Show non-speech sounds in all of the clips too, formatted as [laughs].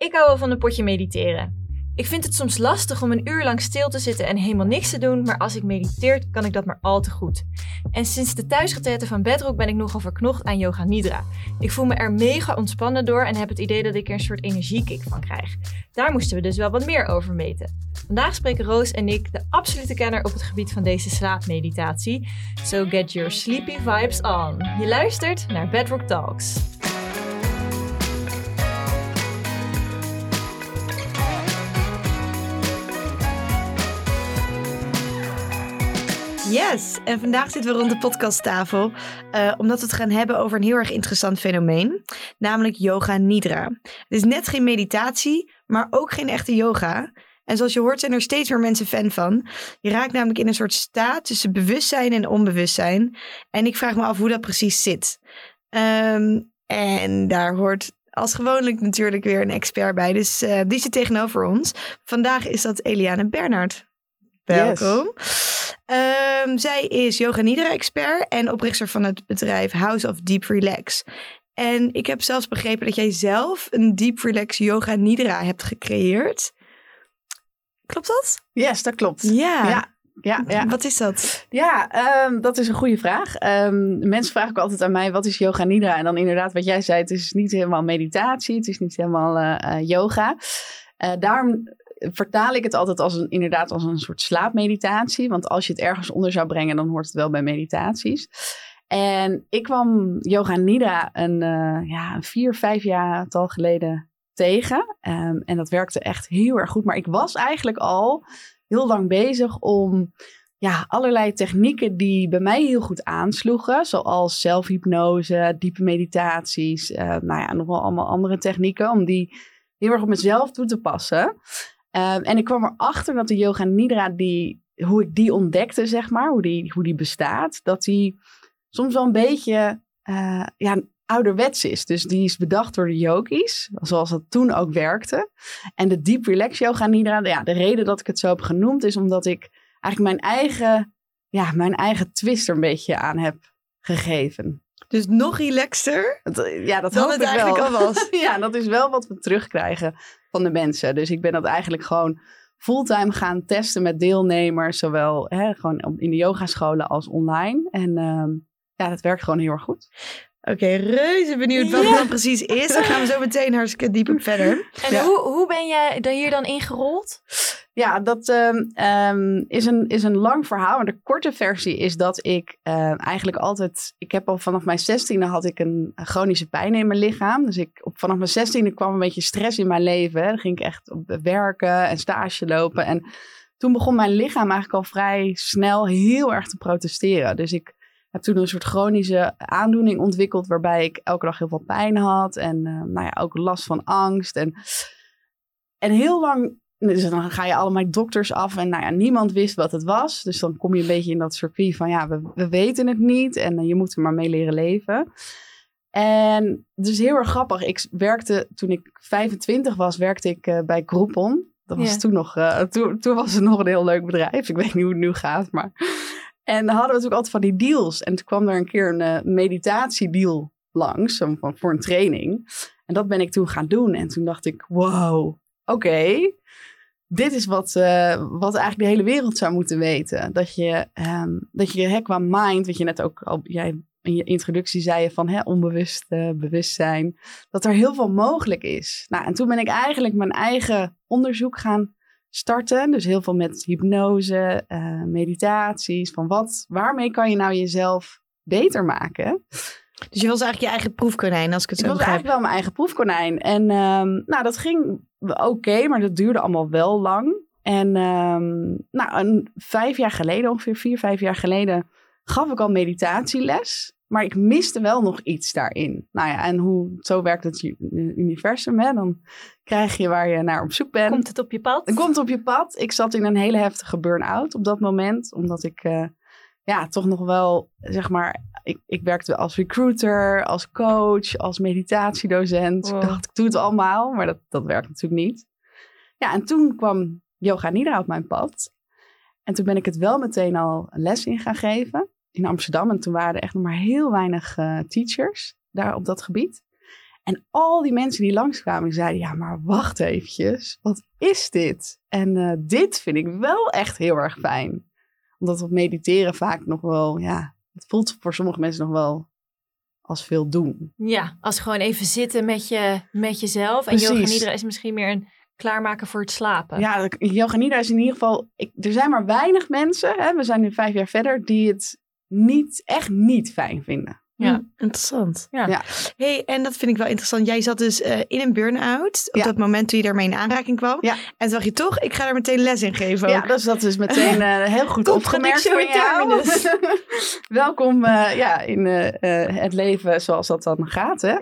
Ik hou wel van een potje mediteren. Ik vind het soms lastig om een uur lang stil te zitten en helemaal niks te doen, maar als ik mediteer, kan ik dat maar al te goed. En sinds de thuisretraite van Bedrock ben ik nogal verknocht aan Yoga Nidra. Ik voel me er mega ontspannen door en heb het idee dat ik er een soort energiekick van krijg. Daar moesten we dus wel wat meer over meten. Vandaag spreken Roos en ik, de absolute kenner op het gebied van deze slaapmeditatie. So get your sleepy vibes on. Je luistert naar Bedrock Talks. Yes, en vandaag zitten we rond de podcasttafel uh, omdat we het gaan hebben over een heel erg interessant fenomeen, namelijk yoga nidra. Het is net geen meditatie, maar ook geen echte yoga. En zoals je hoort zijn er steeds meer mensen fan van. Je raakt namelijk in een soort staat tussen bewustzijn en onbewustzijn. En ik vraag me af hoe dat precies zit. Um, en daar hoort als gewoonlijk natuurlijk weer een expert bij. Dus uh, die zit tegenover ons. Vandaag is dat Eliane Bernhard. Welkom. Um, zij is yoga nidra expert en oprichter van het bedrijf House of Deep Relax. En ik heb zelfs begrepen dat jij zelf een Deep Relax yoga nidra hebt gecreëerd. Klopt dat? Yes, dat klopt. Ja. ja. Ja, ja. Wat is dat? Ja, um, dat is een goede vraag. Um, mensen vragen ook altijd aan mij, wat is yoga nidra? En dan inderdaad wat jij zei, het is niet helemaal meditatie, het is niet helemaal uh, uh, yoga. Uh, daarom vertaal ik het altijd als een, inderdaad als een soort slaapmeditatie. Want als je het ergens onder zou brengen, dan hoort het wel bij meditaties. En ik kwam Yoga Nidra een, uh, ja, vier, vijf jaar al geleden tegen. Um, en dat werkte echt heel erg goed. Maar ik was eigenlijk al heel lang bezig om ja, allerlei technieken die bij mij heel goed aansloegen. Zoals zelfhypnose, diepe meditaties. Uh, nou ja, nog wel allemaal andere technieken. Om die heel erg op mezelf toe te passen. Um, en ik kwam erachter dat de yoga nidra, die, hoe ik die ontdekte, zeg maar, hoe die, hoe die bestaat, dat die soms wel een beetje uh, ja, ouderwets is. Dus die is bedacht door de yogis, zoals dat toen ook werkte. En de deep relax yoga nidra, ja, de reden dat ik het zo heb genoemd, is omdat ik eigenlijk mijn eigen, ja, mijn eigen twist er een beetje aan heb gegeven. Dus nog relaxter? Ja, dat dan het eigenlijk wel. al was. [laughs] ja, dat is wel wat we terugkrijgen van de mensen. Dus ik ben dat eigenlijk gewoon fulltime gaan testen met deelnemers. Zowel hè, gewoon in de yogascholen als online. En uh, ja, dat werkt gewoon heel erg goed. Oké, okay, reuze benieuwd wat ja. het dan precies is. Dan gaan we zo meteen hartstikke diep op verder. En ja. hoe, hoe ben jij hier dan ingerold? Ja, dat um, um, is, een, is een lang verhaal. Maar de korte versie is dat ik uh, eigenlijk altijd... Ik heb al vanaf mijn zestiende had ik een, een, chronische pijn in mijn lichaam. Dus ik, op, vanaf mijn zestiende kwam een beetje stress in mijn leven. Dan ging ik echt op werken en stage lopen. En toen begon mijn lichaam eigenlijk al vrij snel heel erg te protesteren. Dus ik heb toen een soort chronische aandoening ontwikkeld... waarbij ik elke dag heel veel pijn had. En uh, nou ja, ook last van angst. En, en heel lang dus dan ga je allemaal dokters af en nou ja, niemand wist wat het was. Dus dan kom je een beetje in dat circuit van ja, we, we weten het niet en uh, je moet er maar mee leren leven. En het is heel erg grappig. Ik werkte, toen ik 25 was, werkte ik uh, bij Groupon. Dat was ja. toen nog, uh, toen, toen was het nog een heel leuk bedrijf. Ik weet niet hoe het nu gaat, maar... En dan hadden we natuurlijk altijd van die deals. En toen kwam er een keer een meditatiedeal langs, van, voor een training. En dat ben ik toen gaan doen. En toen dacht ik, wow, oké, dit is wat, uh, wat eigenlijk de hele wereld zou moeten weten. Dat je, um, dat je hè, qua mind, wat je net ook al, jij in je introductie zei van hè, onbewust uh, bewustzijn, dat er heel veel mogelijk is. Nou, en toen ben ik eigenlijk mijn eigen onderzoek gaan starten. Dus heel veel met hypnose, uh, meditaties, van wat, waarmee kan je nou jezelf beter maken? Dus je was eigenlijk je eigen proefkonijn, als ik het zo ik begrijp. Ik was eigenlijk wel mijn eigen proefkonijn. En um, nou, dat ging oké, okay, maar dat duurde allemaal wel lang. En um, nou, een, vijf jaar geleden, ongeveer vier, vijf jaar geleden, gaf ik al meditatieles. Maar ik miste wel nog iets daarin. Nou ja, en hoe, zo werkt het universum. Hè? Dan krijg je waar je naar op zoek bent. Komt het op je pad? Het komt op je pad. Ik zat in een hele heftige burn-out op dat moment. Omdat ik uh, ja, toch nog wel, zeg maar, ik, ik werkte als recruiter, als coach, als meditatiedocent. Wow. Ik dacht, ik doe het allemaal, maar dat, dat werkt natuurlijk niet. Ja, en toen kwam Yoga Nidra op mijn pad. En toen ben ik het wel meteen al een les in gaan geven in Amsterdam. En toen waren er echt nog maar heel weinig uh, teachers daar op dat gebied. En al die mensen die langskwamen, die zeiden, ja, maar wacht eventjes, wat is dit? En eh, dit vind ik wel echt heel erg fijn. Omdat op mediteren vaak nog wel, ja, het voelt voor sommige mensen nog wel als veel doen. Ja, als gewoon even zitten met, je, met jezelf. En Precies. yoga nidra is misschien meer een klaarmaken voor het slapen. Ja, yoga nidra is in ieder geval, ik, er zijn maar weinig mensen, hè, we zijn nu vijf jaar verder, die het niet, echt niet fijn vinden. Ja. Hm, interessant. Ja. Ja. Hey, en dat vind ik wel interessant. Jij zat dus eh, in een burn-out op Ja. dat moment toen je daarmee in aanraking kwam. Ja. En toen dacht je toch, ik ga er meteen les in geven ook. Ja, dus dat is meteen [laughs] eh, heel goed opgemerkt in jou. [laughs] Welkom eh, ja, in eh, eh, het leven zoals dat dan gaat. Hè?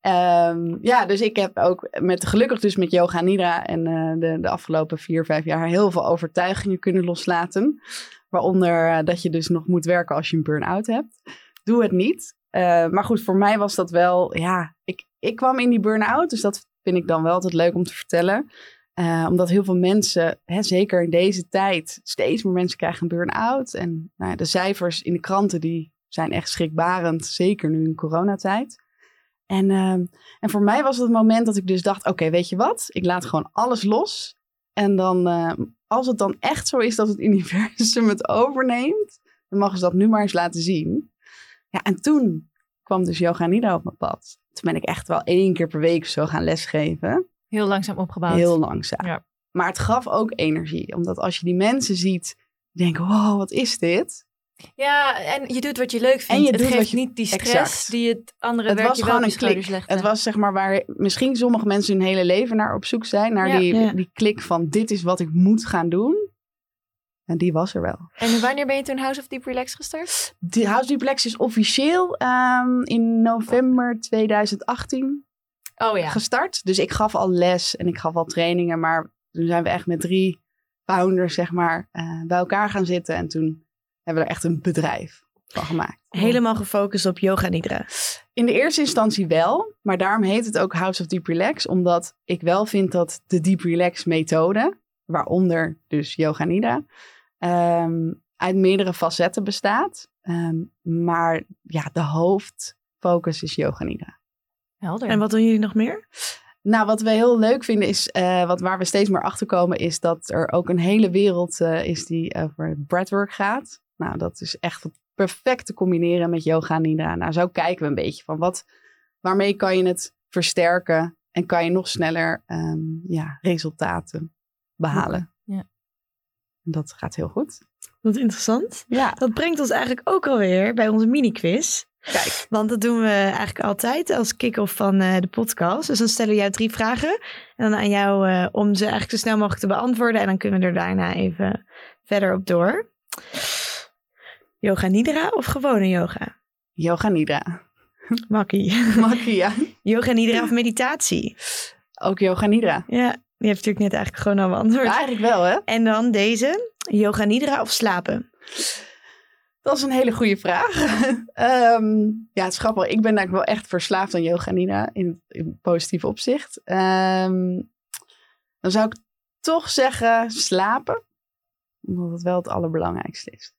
Ehm, ja, dus ik heb ook met, gelukkig dus met Yoga Nidra en eh, de, de afgelopen vier, vijf jaar heel veel overtuigingen kunnen loslaten. Waaronder dat je dus nog moet werken als je een burn-out hebt. Doe het niet. Eh, maar goed, voor mij was dat wel, ja, ik, ik kwam in die burn-out, dus dat vind ik dan wel altijd leuk om te vertellen. Eh, omdat heel veel mensen, hè, zeker in deze tijd, steeds meer mensen krijgen een burn-out. En nou de cijfers in de kranten die zijn echt schrikbarend, zeker nu in coronatijd. En, ehm, en voor mij was het moment dat ik dus dacht, oké, weet je wat? Ik laat gewoon alles los. En dan, eh, als het dan echt zo is dat het [laughs] universum het overneemt, dan mogen ze dat nu maar eens laten zien. Ja, en toen kwam dus Yoga Nidra op mijn pad. Toen ben ik echt wel één keer per week of zo gaan lesgeven. Heel langzaam opgebouwd. Heel langzaam. Ja. Maar het gaf ook energie. Omdat als je die mensen ziet, die denken, wow, wat is dit? Ja, en je doet wat je leuk vindt. En je het doet geeft je- niet die stress Exact. die het andere Het werk was je wel gewoon een klik. Het was zeg maar waar misschien sommige mensen hun hele leven naar op zoek zijn. Naar Ja. die, Ja. die klik van dit is wat ik moet gaan doen. En die was er wel. En wanneer ben je toen House of Deep Relax gestart? De House Duplex is officieel ehm, in november 2018 Oh ja. gestart. Dus ik gaf al les en ik gaf al trainingen. Maar toen zijn we echt met drie founders zeg maar eh, bij elkaar gaan zitten. En toen hebben we er echt een bedrijf van gemaakt. Helemaal gefocust op yoga nidra. In de eerste instantie wel, maar daarom heet het ook House of Deep Relax, omdat ik wel vind dat de Deep Relax methode, waaronder dus Yoga Nidra, ehm, uit meerdere facetten bestaat. Ehm, maar ja, de hoofdfocus is Yoga Nidra. Helder. En wat doen jullie nog meer? Nou, wat we heel leuk vinden is, eh, wat, waar we steeds meer achter komen, is dat er ook een hele wereld eh, is die over breathwork gaat. Nou, dat is echt perfect te combineren met yoga nidra. Nou, zo kijken we een beetje van wat, waarmee kan je het versterken en kan je nog sneller ehm, ja, resultaten behalen. Ja. En Dat gaat heel goed. Wat interessant. Ja, Dat brengt ons eigenlijk ook alweer bij onze mini-quiz. kijk. Want dat doen we eigenlijk altijd als kick-off van eh, de podcast. Dus dan stellen we jou drie vragen. En dan aan jou eh, om ze eigenlijk zo snel mogelijk te beantwoorden. En dan kunnen we er daarna even verder op door. Yoga nidra of gewone yoga? Yoga nidra. Makkie. Makkie, ja. yoga nidra of meditatie? Ook yoga nidra. Ja, die heeft natuurlijk net eigenlijk gewoon al beantwoord. Ja, eigenlijk wel, hè? En dan deze. Yoga nidra of slapen? Dat is een hele goede vraag. [laughs] Ehm, ja, het is grappig. Ik ben eigenlijk wel echt verslaafd aan yoga nidra in, in positief opzicht. Ehm, dan zou ik toch zeggen slapen. Omdat het wel het allerbelangrijkste is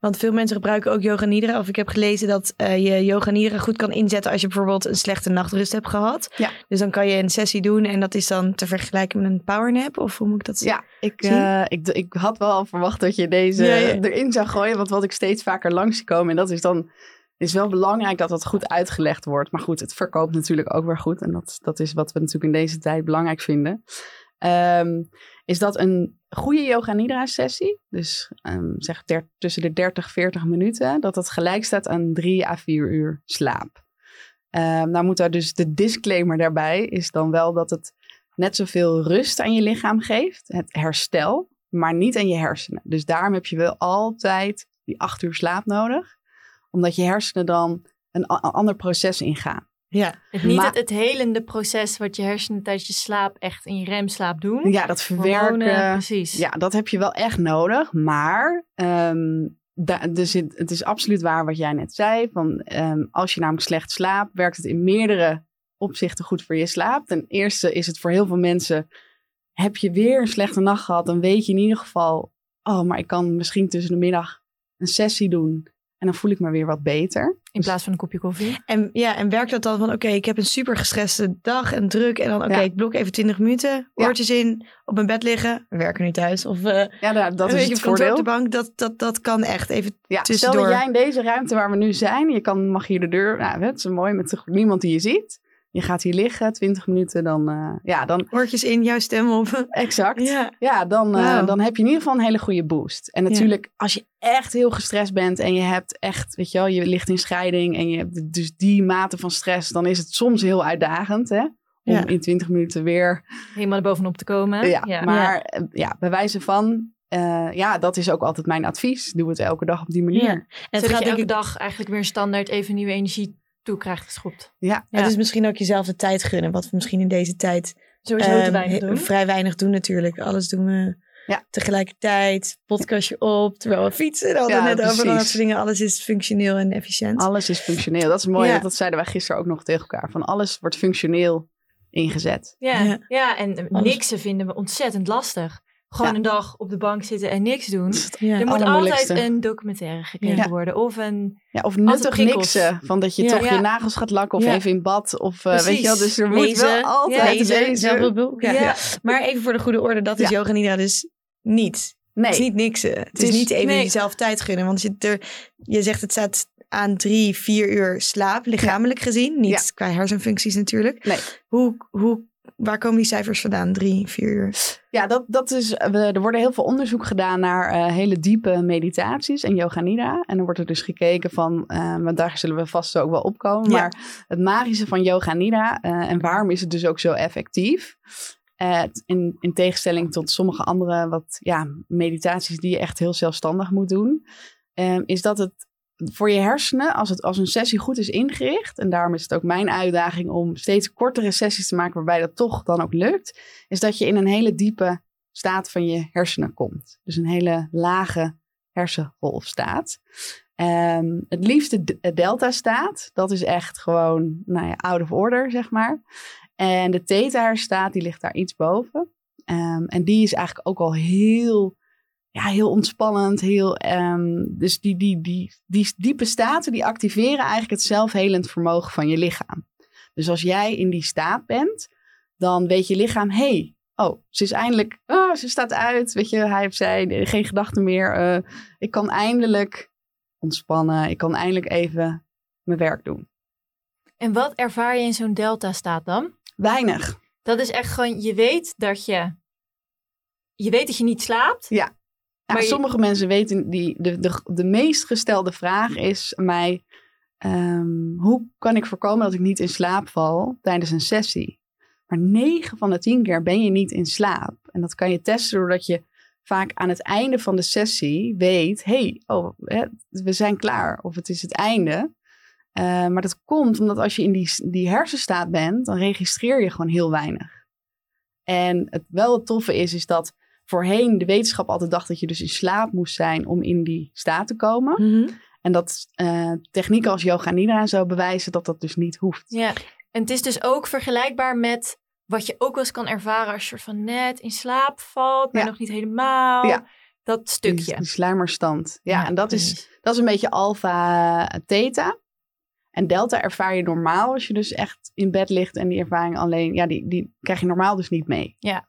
Want veel mensen gebruiken ook yoga nidra. Of ik heb gelezen dat eh, je yoga nidra goed kan inzetten als je bijvoorbeeld een slechte nachtrust hebt gehad. Ja. Dus dan kan je een sessie doen en dat is dan te vergelijken met een powernap. Of hoe moet ik dat zeggen? Ja, ik, eh, ik, ik had wel verwacht dat je deze Ja, ja. erin zou gooien. Want wat ik steeds vaker langs zie komen. En dat is dan is wel belangrijk dat dat goed uitgelegd wordt. Maar goed, het verkoopt natuurlijk ook weer goed. En dat, dat is wat we natuurlijk in deze tijd belangrijk vinden. Ehm, is dat een goede yoga nidra sessie, dus ehm, zeg tussen de 30 40 minuten, dat dat gelijk staat aan 3 à 4 uur slaap. Ehm, nou moet daar dus de disclaimer daarbij is dan wel dat het net zoveel rust aan je lichaam geeft, het herstel, maar niet aan je hersenen. Dus daarom heb je wel altijd die 8 uur slaap nodig, omdat je hersenen dan een ander proces ingaan. Ja. Het, niet Maar- het, het helende proces wat je hersenen tijdens je slaap echt in je remslaap doen. Ja, dat Hormonen, verwerken. precies. Ja, dat heb je wel echt nodig. Maar ehm, da- dus het, het is absoluut waar wat jij net zei. Van, ehm, als je namelijk slecht slaapt, werkt het in meerdere opzichten goed voor je slaap. Ten eerste is het voor heel veel mensen... heb je weer een slechte nacht gehad... dan weet je in ieder geval... oh, maar ik kan misschien tussen de middag een sessie doen... En dan voel ik me weer wat beter. In plaats van een kopje koffie. En, ja, en werkt dat dan van, oké, ik heb een super gestreste dag en druk. En dan, oké, Ja. ik blok even 20 minuten, Ja. oortjes in, op mijn bed liggen. We werken nu thuis. Of eh Ja, nou, dat een is beetje het op kantoor op voordeel. de bank. Dat, dat, dat kan echt even Ja, stel tussendoor. dat jij in deze ruimte waar we nu zijn, je kan, mag hier de deur, nou, het is mooi met niemand die je ziet. Je gaat hier liggen, 20 minuten, dan, eh, ja, dan, oortjes in, jouw stem op. [laughs] exact. ja. Ja, dan, eh, dan heb je in ieder geval een hele goede boost. En natuurlijk, als je echt heel gestrest bent en je hebt echt, weet je wel, je ligt in scheiding en je hebt dus die mate van stress, dan is het soms heel uitdagend, hè? Om Ja. in 20 minuten weer. Helemaal bovenop te komen. Ja, maar eh, ja, bij wijze van, eh, ja, dat is ook altijd mijn advies. Doe het elke dag op die manier. Ja. En het Zodat gaat je elke ik, dag eigenlijk weer standaard even nieuwe energie toe krijgt geschopt. Ja, Ja. het is misschien ook jezelf de tijd gunnen. Wat we misschien in deze tijd Sowieso te ehm, weinig doen. vrij weinig doen natuurlijk. Alles doen we Ja. tegelijkertijd. Podcastje op, terwijl we fietsen. We Ja, net over. Dat soort dingen. Alles is functioneel en efficiënt. Alles is functioneel. Dat is mooi, Ja. dat zeiden wij gisteren ook nog tegen elkaar. Van alles wordt functioneel ingezet. Ja, Ja. ja. en niksen vinden we ontzettend lastig. Gewoon Ja. een dag op de bank zitten en niks doen. ja. Er moet altijd een documentaire gekeken Ja. worden. Of een... Ja, of nuttig niksen. Van dat je Ja. toch Ja. je nagels gaat lakken of Ja. even in bad. Of eh, weet je wel, dus er moet Lezen. wel altijd Ja, lezen, lezen. zelf een boek. Ja. Ja. Maar even voor de goede orde, dat is Ja. yoga nidra dus niet. Nee, Het is niet niksen. Het, Het is, is- niet even nee. jezelf tijd gunnen. Want je, er, je zegt het staat aan drie, vier uur slaap, lichamelijk gezien. Niet Ja. qua hersenfuncties natuurlijk. Nee. Hoe, hoe, waar komen die cijfers vandaan? Drie, vier uur? ja, dat, dat is, we, er worden heel veel onderzoek gedaan naar eh, hele diepe meditaties en yoga nidra. En dan wordt er dus gekeken van, eh, want daar zullen we vast ook wel opkomen. Ja. Maar het magische van yoga nidra eh, en waarom is het dus ook zo effectief? In, in tegenstelling tot sommige andere wat, ja, meditaties die je echt heel zelfstandig moet doen. is dat het voor je hersenen, als, het, als een sessie goed is ingericht, en daarom is het ook mijn uitdaging om steeds kortere sessies te maken waarbij dat toch dan ook lukt, is dat je in een hele diepe staat van je hersenen komt. Dus een hele lage hersengolfstaat. Ehm het liefste de delta-staat, dat is echt gewoon, nou ja, out of order, zeg maar. En de theta-staat, die ligt daar iets boven. Ehm, en die is eigenlijk ook al heel, ja, heel ontspannend. Heel, ehm, dus die, die, die, die diepe staten, die activeren eigenlijk het zelfhelend vermogen van je lichaam. Dus als jij in die staat bent, dan weet je lichaam, hey, oh, ze is eindelijk, oh, ze staat uit, weet je, hij of zij, geen gedachten meer. eh, ik kan eindelijk ontspannen, ik kan eindelijk even mijn werk doen. En wat ervaar je in zo'n delta-staat dan? Weinig. Dat is echt gewoon, je weet dat je... Je weet dat je niet slaapt. Ja, Maar je- sommige mensen weten, die, de, de, de meest gestelde vraag is mij, ehm, hoe kan ik voorkomen dat ik niet in slaap val tijdens een sessie? Maar 9 van de 10 keer ben je niet in slaap. En dat kan je testen doordat je vaak aan het einde van de sessie weet, hey, oh, we zijn klaar of het is het einde. Eh, maar dat komt omdat als je in die, die hersenstaat bent, dan registreer je gewoon heel weinig. En het wel het toffe is, is dat voorheen de wetenschap altijd dacht dat je dus in slaap moest zijn om in die staat te komen. Mhm. En dat eh, technieken als yoga nidra en zo bewijzen dat dat dus niet hoeft. Ja. En het is dus ook vergelijkbaar met wat je ook wel eens kan ervaren als je soort van net in slaap valt, maar Ja. nog niet helemaal. Ja. Dat stukje. Die, die sluimerstand. Ja, en dat is, dat is een beetje alpha eh, theta. En delta ervaar je normaal als je dus echt in bed ligt en die ervaring alleen, ja, die, die krijg je normaal dus niet mee. Ja,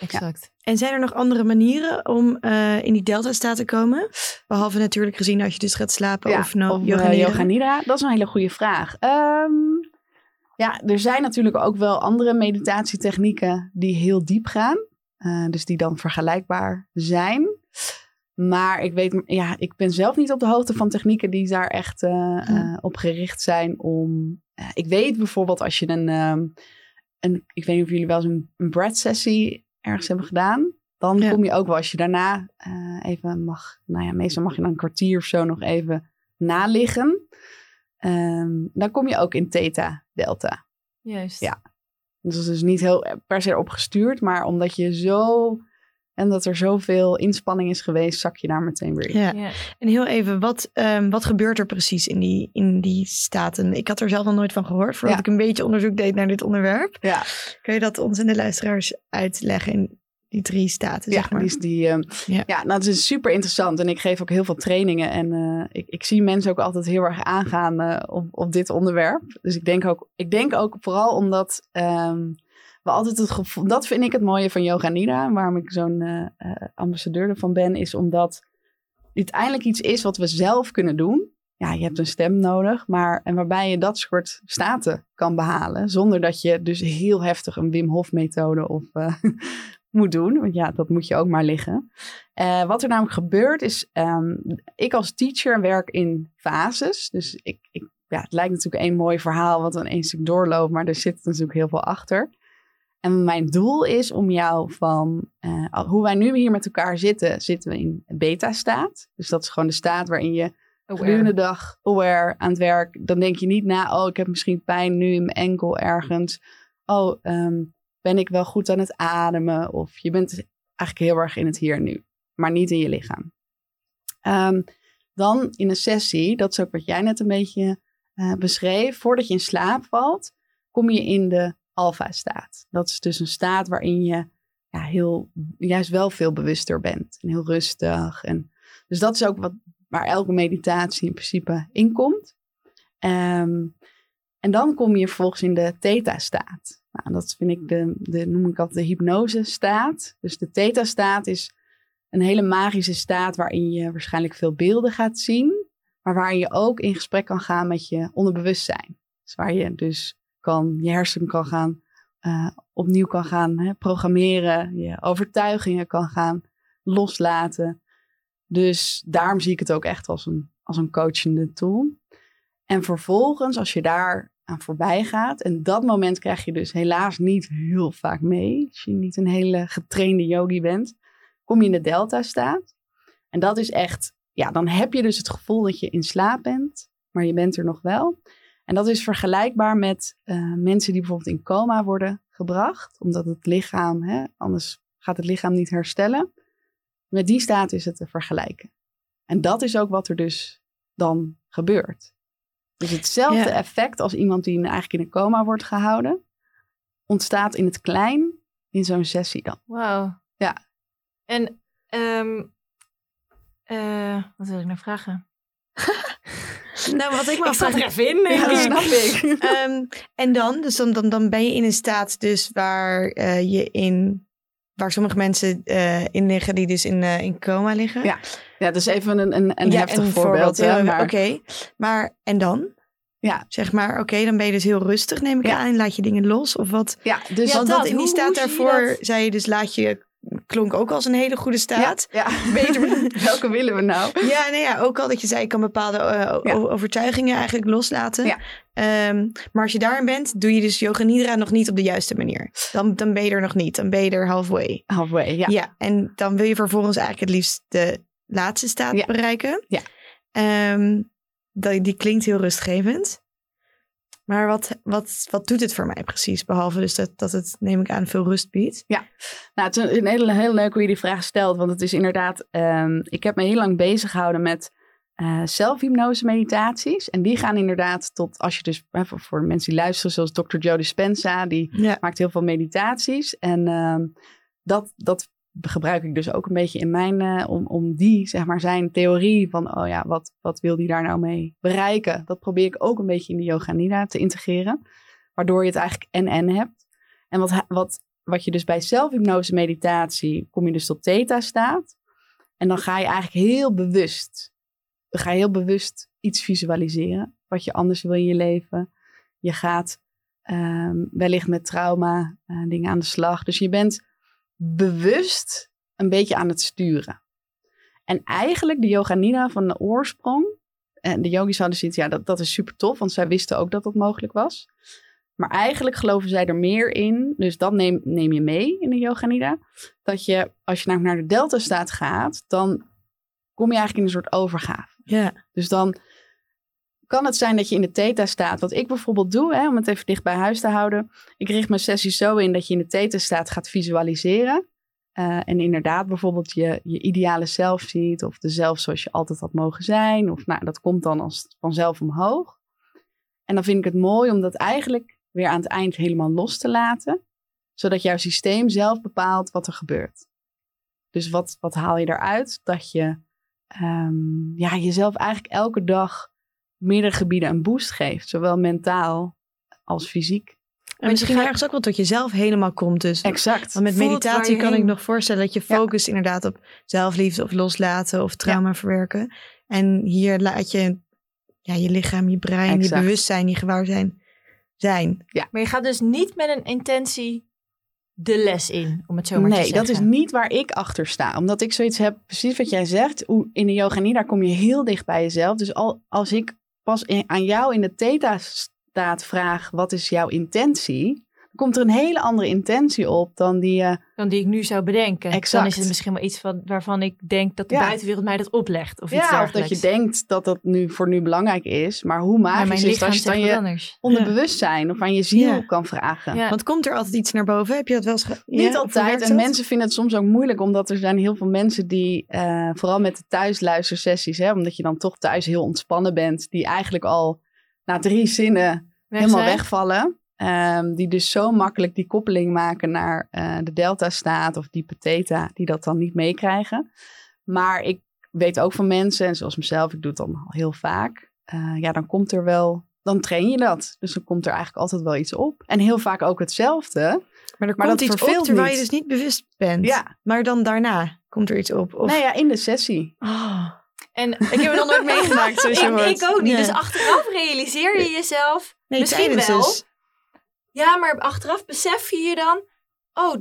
exact. En zijn er nog andere manieren om eh, in die delta-staat te komen? Behalve natuurlijk gezien als je dus gaat slapen Ja, of nou of yoga eh, nidra? yoga nidra? Dat is een hele goede vraag. Ehm, ja, er zijn natuurlijk ook wel andere meditatietechnieken die heel diep gaan. Eh, dus die dan vergelijkbaar zijn. Maar ik weet, ja, ik ben zelf niet op de hoogte van technieken die daar echt op gericht zijn om. eh, ik weet bijvoorbeeld als je een, ehm, een, ik weet niet of jullie wel eens een, een breath sessie ergens hebben gedaan. Dan Ja. kom je ook wel als je daarna eh, even mag, nou ja, meestal mag je dan een kwartier of zo nog even naliggen. Ehm, dan kom je ook in theta delta. Juist. Ja. Dus dat is dus niet heel per se op gestuurd, maar omdat je zo en dat er zoveel inspanning is geweest, zak je daar meteen weer in. Ja. Ja. En heel even, wat, ehm, wat gebeurt er precies in die, in die staten? Ik had er zelf nog nooit van gehoord, voordat Ja. ik een beetje onderzoek deed naar dit onderwerp. Ja. Kun je dat ons en de luisteraars uitleggen in Die drie staten, Ja, zeg maar. die, is die, ehm, Ja. ja. nou, het is super interessant. En ik geef ook heel veel trainingen. En eh, ik, ik zie mensen ook altijd heel erg aangaan eh, op, op dit onderwerp. Dus ik denk ook, ik denk ook vooral omdat ehm, we altijd het gevoel... Dat vind ik het mooie van Yoga Nidra. Waarom ik zo'n eh, ambassadeur ervan ben. Is omdat dit eindelijk iets is wat we zelf kunnen doen. Ja, je hebt een stem nodig. Maar, en waarbij je dat soort staten kan behalen. Zonder dat je dus heel heftig een Wim Hof methode of... eh, [laughs] moet doen. Want ja, dat moet je ook maar liggen. Wat er namelijk gebeurt is, ehm, ik als teacher werk in fases. Dus ik, ik, ja, het lijkt natuurlijk één mooi verhaal wat dan één stuk doorloopt, maar er zit natuurlijk heel veel achter. En mijn doel is om jou van, eh, hoe wij nu hier met elkaar zitten, zitten we in beta-staat. Dus dat is gewoon de staat waarin je gedurende de dag aware aan het werk. Dan denk je niet na, oh, ik heb misschien pijn nu in mijn enkel ergens. Oh, ehm, ben ik wel goed aan het ademen? Of je bent eigenlijk heel erg in het hier en nu, maar niet in je lichaam. Ehm, dan in een sessie, dat is ook wat jij net een beetje eh, beschreef, voordat je in slaap valt, kom je in de alfa-staat. Dat is dus een staat waarin je ja, heel, juist wel veel bewuster bent en heel rustig. En, dus dat is ook wat, waar elke meditatie in principe in komt. Ehm, en dan kom je vervolgens in de theta-staat. Nou, dat vind ik de, de, noem ik altijd de hypnose-staat. Dus de theta-staat is een hele magische staat waarin je waarschijnlijk veel beelden gaat zien. Maar waar je ook in gesprek kan gaan met je onderbewustzijn. Dus waar je dus kan, je hersenen kan gaan, eh, opnieuw kan gaan hè, programmeren. Je overtuigingen kan gaan loslaten. Dus daarom zie ik het ook echt als een, als een coachende tool. En vervolgens, als je daar aan voorbij gaat, en dat moment krijg je dus helaas niet heel vaak mee, als je niet een hele getrainde yogi bent, kom je in de delta staat. En dat is echt, ja, dan heb je dus het gevoel dat je in slaap bent, maar je bent er nog wel. En dat is vergelijkbaar met eh, mensen die bijvoorbeeld in coma worden gebracht, omdat het lichaam, hè, anders gaat het lichaam niet herstellen. Met die staat is het te vergelijken. En dat is ook wat er dus dan gebeurt. Dus hetzelfde Ja. effect als iemand die eigenlijk in een coma wordt gehouden, ontstaat in het klein in zo'n sessie dan. Wauw. Ja. En, ehm, eh, wat wil ik nou vragen? [laughs] Nou, wat ik me Ik zat er even in, denk Ja, ik. snap ik. [laughs] Ehm, en dan, dus dan, dan, dan ben je in een staat dus waar eh, je in... Waar sommige mensen eh, in liggen die dus in, eh, in coma liggen. Ja, Ja, dat is even een, een, een Ja, heftig een voorbeeld. maar Oké, maar en dan? Ja. Zeg maar, oké, dan ben je dus heel rustig, neem ik Ja. aan. Laat je dingen los of wat? ja, dus Ja, Want dat. dat, in die staat daarvoor zei je dus laat je... Klonk ook als een hele goede staat. Ja, [laughs] ja. Beter. Welke willen we nou? Ja, nee, ja, ook al dat je zei, ik kan bepaalde eh, Ja. overtuigingen eigenlijk loslaten. Ja. Ehm, maar als je daarin bent, doe je dus yoga nidra nog niet op de juiste manier. Dan, dan ben je er nog niet, dan ben je er halfway. Halfway, ja. Ja. en dan wil je vervolgens eigenlijk het liefst de laatste staat bereiken. Ja. Ehm, dat, die klinkt heel rustgevend. Maar wat, wat, wat doet het voor mij precies? Behalve dus dat, dat het, neem ik aan, veel rust biedt. Nou, het is een, hele, heel leuk hoe je die vraag stelt. Want het is inderdaad, ehm, ik heb me heel lang bezig gehouden met eh zelfhypnose meditaties. En die gaan inderdaad tot, als je dus, voor, mensen die luisteren, zoals Dr. Joe Dispenza, die Ja. maakt heel veel meditaties. En ehm, dat, dat gebruik ik dus ook een beetje in mijn, eh, om, om die, zeg maar, zijn theorie van, oh ja, wat, wat wil die daar nou mee bereiken? Dat probeer ik ook een beetje in de yoga nidra te integreren. Waardoor je het eigenlijk en-en hebt. En wat, wat, wat je dus bij zelfhypnose meditatie, kom je dus tot theta staat. En dan ga je eigenlijk heel bewust, ga je heel bewust iets visualiseren. Wat je anders wil in je leven. Je gaat ehm, wellicht met trauma eh, dingen aan de slag. Dus je bent bewust een beetje aan het sturen. En eigenlijk de yoga nidra van de oorsprong. En de yogis hadden zoiets, ja, dat, dat is super tof. Want zij wisten ook dat dat mogelijk was. Maar eigenlijk geloven zij er meer in. Dus dat neem, neem je mee in de yoga nidra. Dat je, als je naar de delta staat gaat, dan kom je eigenlijk in een soort overgave. Ja. Dus dan kan het zijn dat je in de theta staat. Wat ik bijvoorbeeld doe, hè, om het even dicht bij huis te houden. Ik richt mijn sessies zo in dat je in de theta staat gaat visualiseren. Eh, en inderdaad bijvoorbeeld je, je ideale zelf ziet. Of de zelf zoals je altijd had mogen zijn. Of nou, dat komt dan als vanzelf omhoog. En dan vind ik het mooi om dat eigenlijk weer aan het eind helemaal los te laten. zodat jouw systeem zelf bepaalt wat er gebeurt. Dus wat, wat haal je eruit? Dat je ehm, ja, jezelf eigenlijk elke dag meerdere gebieden een boost geeft. Zowel mentaal als fysiek. En misschien ergens ook wel tot jezelf helemaal komt. Dus. Exact. Want met Voelt meditatie kan ik nog voorstellen dat je Ja. focust inderdaad op zelfliefde of loslaten of trauma verwerken. En hier laat je ja, je lichaam, je brein, je bewustzijn, je gewaarzijn zijn. Maar je gaat dus niet met een intentie de les in, om het zo maar te nee, zeggen. dat is niet waar ik achter sta. Omdat ik zoiets heb, precies wat jij zegt. hoe- In de yoga nidra kom je heel dicht bij jezelf. Dus al, als ik pas in- aan jou in de theta-staat vraag, wat is jouw intentie? Dan komt er een hele andere intentie op dan die je... Dan die ik nu zou bedenken. Exact. Dan is het misschien wel iets van, waarvan ik denk dat de Ja. buitenwereld mij dat oplegt. Of iets ja, of dat je denkt dat dat nu voor nu belangrijk is. Maar hoe maar magisch is het als je wat je onderbewustzijn of aan je ziel Ja. kan vragen. Ja. Want komt er altijd iets naar boven? Heb je dat wel eens Niet altijd. En mensen vinden het soms ook moeilijk, omdat er zijn heel veel mensen die, eh, vooral met de thuisluistersessies, hè, omdat je dan toch thuis heel ontspannen bent, die eigenlijk al na drie zinnen Weg helemaal zijn? wegvallen. Ehm, die dus zo makkelijk die koppeling maken naar eh, de delta-staat of diepe theta, die dat dan niet meekrijgen. Maar ik weet ook van mensen, en zoals mezelf, ik doe het dan al heel vaak. eh, ja, dan komt er wel, dan train je dat. Dus dan komt er eigenlijk altijd wel iets op. En heel vaak ook hetzelfde. Maar er Maar komt dat iets op terwijl je dus niet bewust bent. Ja, Maar dan daarna komt er iets op. Of... nou ja, in de sessie. Oh. En Ik heb het nog nooit meegemaakt, zoals [laughs] je ik, ik ook niet. Dus achteraf realiseer je jezelf. Nee, misschien wel. dus. Ja, maar achteraf besef je je dan... Oh,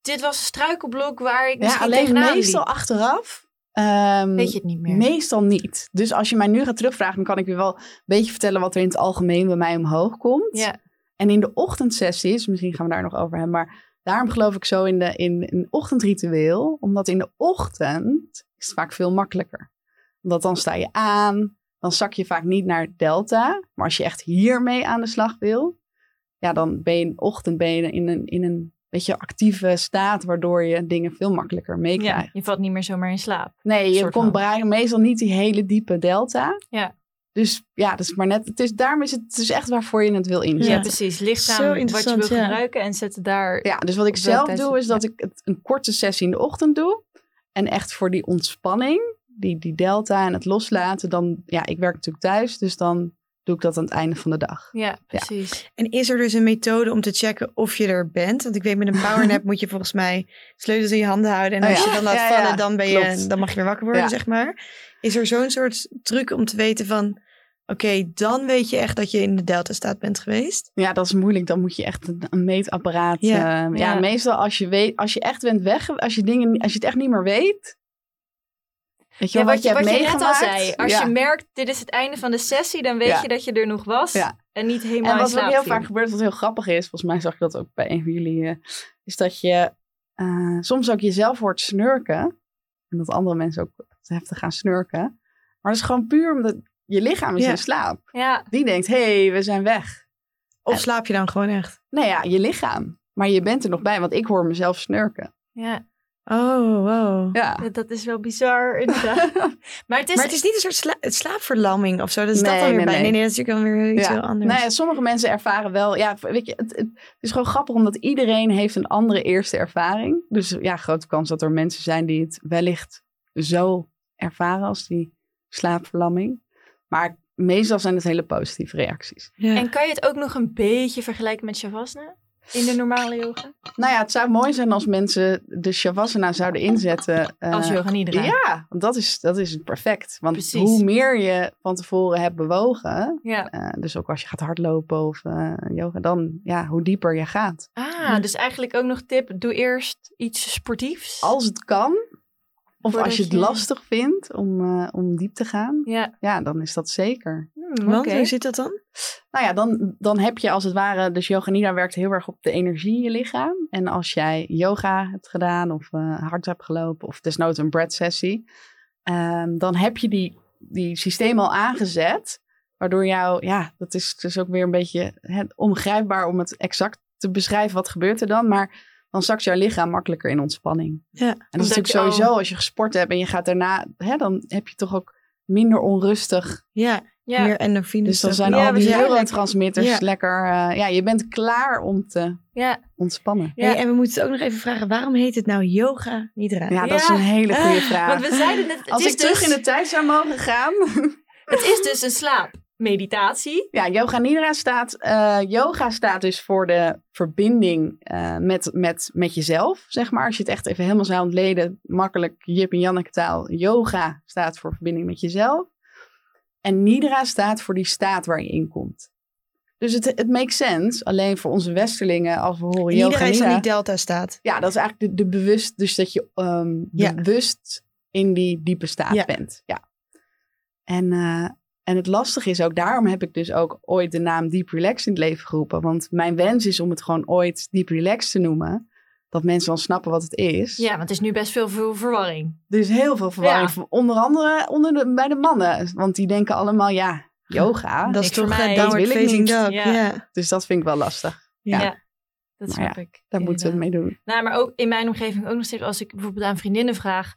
dit was een struikelblok waar ik Ja, alleen meestal liep. achteraf. ehm, Weet je het niet meer. Meestal niet. Dus als je mij nu gaat terugvragen, dan kan ik je wel een beetje vertellen wat er in het algemeen bij mij omhoog komt. Ja. En in de ochtendsessies, misschien gaan we daar nog over hebben, maar daarom geloof ik zo in, de, in een ochtendritueel. Omdat in de ochtend is het vaak veel makkelijker. Omdat dan sta je aan, dan zak je vaak niet naar delta. Maar als je echt hiermee aan de slag wil, ja, dan ben je in de ochtend ben je in een, in een beetje actieve staat, waardoor je dingen veel makkelijker meekrijgt. Ja, je valt niet meer zomaar in slaap. Nee, je komt meestal niet die hele diepe delta. Ja. Dus ja, dat is maar net. Het is, daarom is het, het is echt waarvoor je het wil Ja, inzetten. precies. Ligt Zo aan wat je interessant, wil ja. gebruiken en zet het daar... Ja, dus wat ik zelf doe, is dat ik het, een korte sessie in de ochtend doe. En echt voor die ontspanning, die, die delta en het loslaten, dan, ja, ik werk natuurlijk thuis, dus dan doe ik dat aan het einde van de dag. Ja, precies. En is er dus een methode om te checken of je er bent? Want ik weet, met een powernap [laughs] moet je volgens mij sleutels in je handen houden. En Oh als ja. je dan laat Ja, ja, vallen, dan, ben je, dan mag je weer wakker worden, Ja. zeg maar. Is er zo'n soort truc om te weten van... Oké, dan weet je echt dat je in de delta-staat bent geweest. Ja, dat is moeilijk. Dan moet je echt een, een meetapparaat. Ja. Ja, ja, Ja. meestal als je weet, als je echt bent weg, als je dingen, als je het echt niet meer weet. Weet je Ja, wel, wat je, hebt wat je net al meegemaakt. zei. Als Ja. je merkt, dit is het einde van de sessie, dan weet Ja. je dat je er nog was. Ja. En niet helemaal En in wat ook heel vaak gebeurt, wat heel grappig is, volgens mij zag ik dat ook bij een van jullie, eh, is dat je eh, soms ook jezelf hoort snurken. En dat andere mensen ook heftig gaan snurken. Maar dat is gewoon puur omdat je lichaam is Ja. in slaap. Ja, Die denkt, hé, hey, we zijn weg. Of En- slaap je dan gewoon echt? Nou ja, je lichaam. Maar je bent er nog bij, want ik hoor mezelf snurken. ja. Oh, wow. Ja. Dat- dat is wel bizar inderdaad. [laughs] maar het is, Maar het is niet een soort sla slaapverlamming of zo. Dat is dat dan weer nee, bij. nee. Nee, nee, dat is natuurlijk dan weer iets Ja. heel anders. Nou ja, sommige mensen ervaren wel. Ja, weet je, het, het is gewoon grappig omdat iedereen heeft een andere eerste ervaring. Dus ja, grote kans dat er mensen zijn die het wellicht zo ervaren als die slaapverlamming. Maar meestal zijn het hele positieve reacties. Ja. En kan je het ook nog een beetje vergelijken met Shavasana? In de normale yoga? Nou ja, het zou mooi zijn als mensen de Shavasana zouden inzetten. eh, Als yoga nidra. Ja, want dat is, dat is perfect. Want Precies. hoe meer je van tevoren hebt bewogen, Ja. eh, dus ook als je gaat hardlopen of eh, yoga, dan ja, hoe dieper je gaat. Ah, dus eigenlijk ook nog tip. Doe eerst iets sportiefs. Als het kan, of Voordat als je het je- lastig vindt om, eh, om diep te gaan, Ja. ja, dan is dat zeker. Hmm, Want hoe zit dat dan? Nou ja, dan, dan heb je als het ware, dus yoga nidra werkt heel erg op de energie in je lichaam. En als jij yoga hebt gedaan of eh, hard hebt gelopen of desnoods een breath sessie, ehm, dan heb je die, die systeem al aangezet. Waardoor jou, ja, dat is dus ook weer een beetje ongrijpbaar om het exact te beschrijven. Wat gebeurt er dan? Maar dan zakt jouw lichaam makkelijker in ontspanning. Ja. En dat is natuurlijk al- sowieso als je gesport hebt en je gaat daarna, hè, dan heb je toch ook minder onrustig Ja, Ja. Meer. Dus dan zijn Ja, al die neurotransmitters Ja. lekker... eh, ja, je bent klaar om te ja. ontspannen. Ja. Hey, en we moeten het ook nog even vragen, waarom heet het nou yoga nidra? Ja, dat is een hele goede Ah, vraag. Want we zeiden net, het Als ik terug dus, in de tijd zou mogen gaan... [laughs] het is dus een slaapmeditatie. Ja, yoga nidra staat... eh, yoga staat dus voor de verbinding eh, met, met, met jezelf, zeg maar. Als je het echt even helemaal zou ontleden, makkelijk Jip en Janneke taal. Yoga staat voor verbinding met jezelf. En nidra staat voor die staat waar je in komt. Dus het, het makes sense. Alleen voor onze westerlingen, als we horen yoga is nidra... dan die delta staat. Ja, dat is eigenlijk de, de bewust, dus dat je ehm, Ja. bewust in die diepe staat Ja. bent. Ja. En, eh, en het lastige is ook, daarom heb ik dus ook ooit de naam Deep Relax in het leven geroepen. Want mijn wens is om het gewoon ooit Deep Relax te noemen. Dat mensen dan snappen wat het is. Ja, want het is nu best veel, veel verwarring. Er is heel veel verwarring. Ja. Onder andere onder de, bij de mannen. Want die denken allemaal, ja, yoga. dat is toch mij. uh, Dat downward wil ik facing niet. Ja. Ja. Dus dat vind ik wel lastig. Ja. Ja. Dat snap ik. Daar moeten we het mee doen. Nou, maar ook in mijn omgeving ook nog steeds, als ik bijvoorbeeld aan vriendinnen vraag,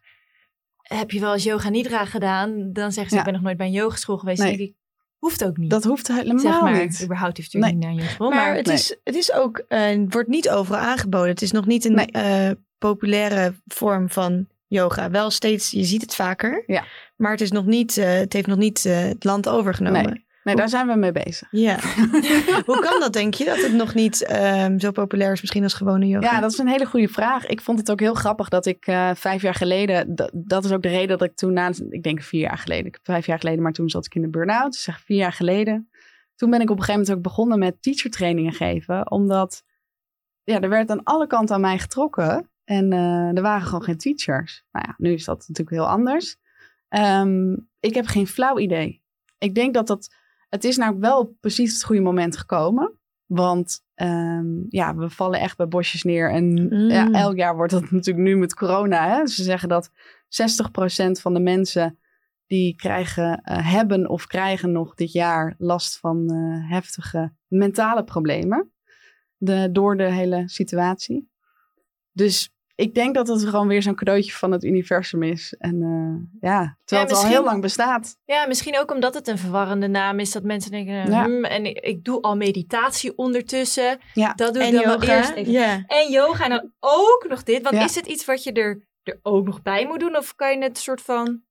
heb je wel eens yoga nidra gedaan? Dan zeggen ze, Ja. ik ben nog nooit bij een yogaschool geweest. Nee. Dan denk ik, hoeft ook niet. Dat hoeft helemaal zeg maar. niet. Überhaupt heeft u niet naar een yogaschool. Maar, Maar, het, nee. is, het is ook, eh, wordt niet overal aangeboden. Het is nog niet een Nee. eh, populaire vorm van yoga. Wel steeds, je ziet het vaker. Ja. Maar het, is nog niet, eh, het heeft nog niet het land overgenomen. Nee, daar zijn we mee bezig. Ja. [laughs] Hoe kan dat, denk je? Dat het nog niet ehm, zo populair is misschien als gewone yoga? Ja, dat is een hele goede vraag. Ik vond het ook heel grappig dat ik eh, vijf jaar geleden, dat, dat is ook de reden dat ik toen na, ik denk vier jaar geleden, ik heb vijf jaar geleden, maar toen zat ik in de burn-out, dus zeg vier jaar geleden. Toen ben ik op een gegeven moment ook begonnen met teachertrainingen geven, omdat ja, er werd aan alle kanten aan mij getrokken en eh, er waren gewoon geen teachers. Nou ja, nu is dat natuurlijk heel anders. Ehm, ik heb geen flauw idee. Ik denk dat dat, het is nou wel precies het goede moment gekomen. Want ehm, ja, we vallen echt bij bosjes neer. En Mm. ja, elk jaar wordt dat [laughs] natuurlijk nu met corona. Hè? Ze zeggen dat 60% van de mensen die krijgen, eh, hebben of krijgen nog dit jaar last van eh, heftige mentale problemen. De, door de hele situatie. Dus ik denk dat het gewoon weer zo'n cadeautje van het universum is. En eh, ja, terwijl het al heel lang bestaat. ja, misschien ook omdat het een verwarrende naam is. Dat mensen denken, Ja. hmm, en ik, ik doe al meditatie ondertussen. Ja. Dat doe ik en dan wel yoga. eerst even. En yoga en dan ook nog dit. Want is het iets wat je er, er ook nog bij moet doen? Of kan je het soort van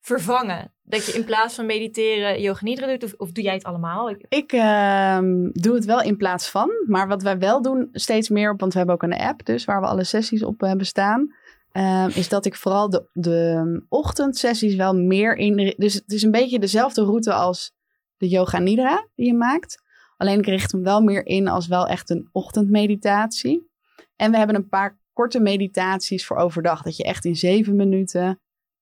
vervangen? Dat je in plaats van mediteren yoga nidra doet? Of, of doe jij het allemaal? Ik- ehm, doe het wel in plaats van. Maar wat wij wel doen, steeds meer want we hebben ook een app dus waar we alle sessies op hebben staan. ehm, is dat ik vooral de, de ochtendsessies wel meer in. Dus het is een beetje dezelfde route als de yoga nidra die je maakt. Alleen ik richt hem wel meer in als wel echt een ochtendmeditatie. En we hebben een paar korte meditaties voor overdag. Dat je echt in zeven minuten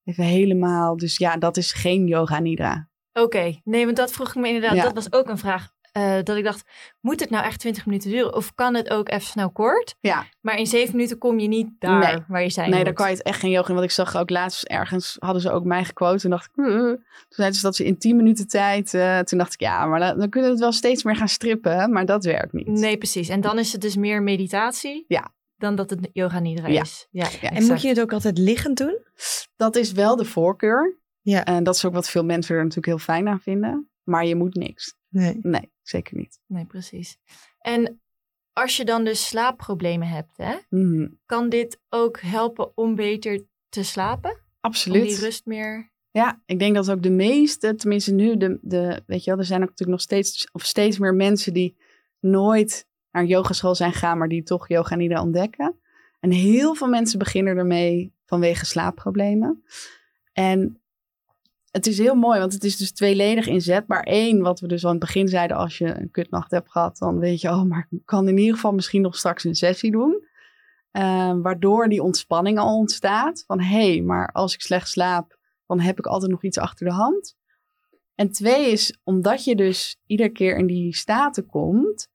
even helemaal. Dus ja, dat is geen yoga nidra. Oké, nee, want dat vroeg ik me inderdaad. Ja. Dat was ook een vraag. eh, dat ik dacht, moet het nou echt 20 minuten duren? Of kan het ook even snel kort? Ja. Maar in zeven minuten kom je niet daar Nee. waar je zijn Nee, dan kan je het echt geen yoga doen. Want ik zag ook laatst ergens, hadden ze ook mij gequote. En dacht ik, "Uh." toen zeiden ze dat ze in 10 minuten tijd. eh, toen dacht ik, ja, maar dan, dan kunnen we het wel steeds meer gaan strippen. Maar dat werkt niet. Nee, precies. En dan is het dus meer meditatie Ja. Dan dat het yoga nidra Ja. is. Ja, Ja. En moet je het ook altijd liggend doen? Dat is wel de voorkeur. Ja. En dat is ook wat veel mensen er natuurlijk heel fijn aan vinden. Maar je moet niks. Nee. Nee, zeker niet. Nee, precies. En als je dan dus slaapproblemen hebt, hè, Mhm. kan dit ook helpen om beter te slapen? Om Absoluut. die rust meer... Ja, ik denk dat ook de meeste, tenminste nu, de, de, weet je wel, er zijn ook natuurlijk nog steeds, of steeds meer mensen die nooit naar een yogaschool zijn gegaan, maar die toch yoga nidra ontdekken. En heel veel mensen beginnen ermee vanwege slaapproblemen. En het is heel mooi, want het is dus tweeledig inzetbaar. Eén, wat we dus al in het begin zeiden, als je een kutnacht hebt gehad, dan weet je, oh, maar ik kan in ieder geval misschien nog straks een sessie doen. Eh, waardoor die ontspanning al ontstaat. Van hé, hey, maar als ik slecht slaap, dan heb ik altijd nog iets achter de hand. En twee is, omdat je dus iedere keer in die staten komt,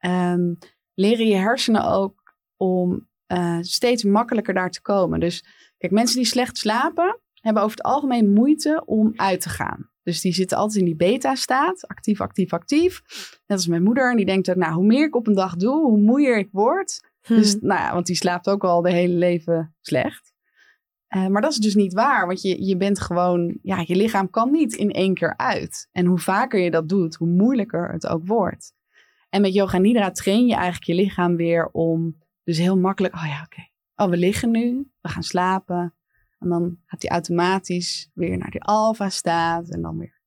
ehm, leren je hersenen ook om eh, steeds makkelijker daar te komen. Dus kijk, mensen die slecht slapen, hebben over het algemeen moeite om uit te gaan. Dus die zitten altijd in die beta-staat, actief, actief, actief. Net als mijn moeder, en die denkt ook, nou, hoe meer ik op een dag doe, hoe moeier ik word. Hm. Dus, nou ja, want die slaapt ook al de hele leven slecht. Eh, maar dat is dus niet waar, want je, je bent gewoon, ja, je lichaam kan niet in één keer uit. En hoe vaker je dat doet, hoe moeilijker het ook wordt. En met yoga nidra train je eigenlijk je lichaam weer om, dus heel makkelijk, oh ja, oké. Oh, we liggen nu, we gaan slapen. En dan gaat hij automatisch weer naar die alfa staat en dan weer.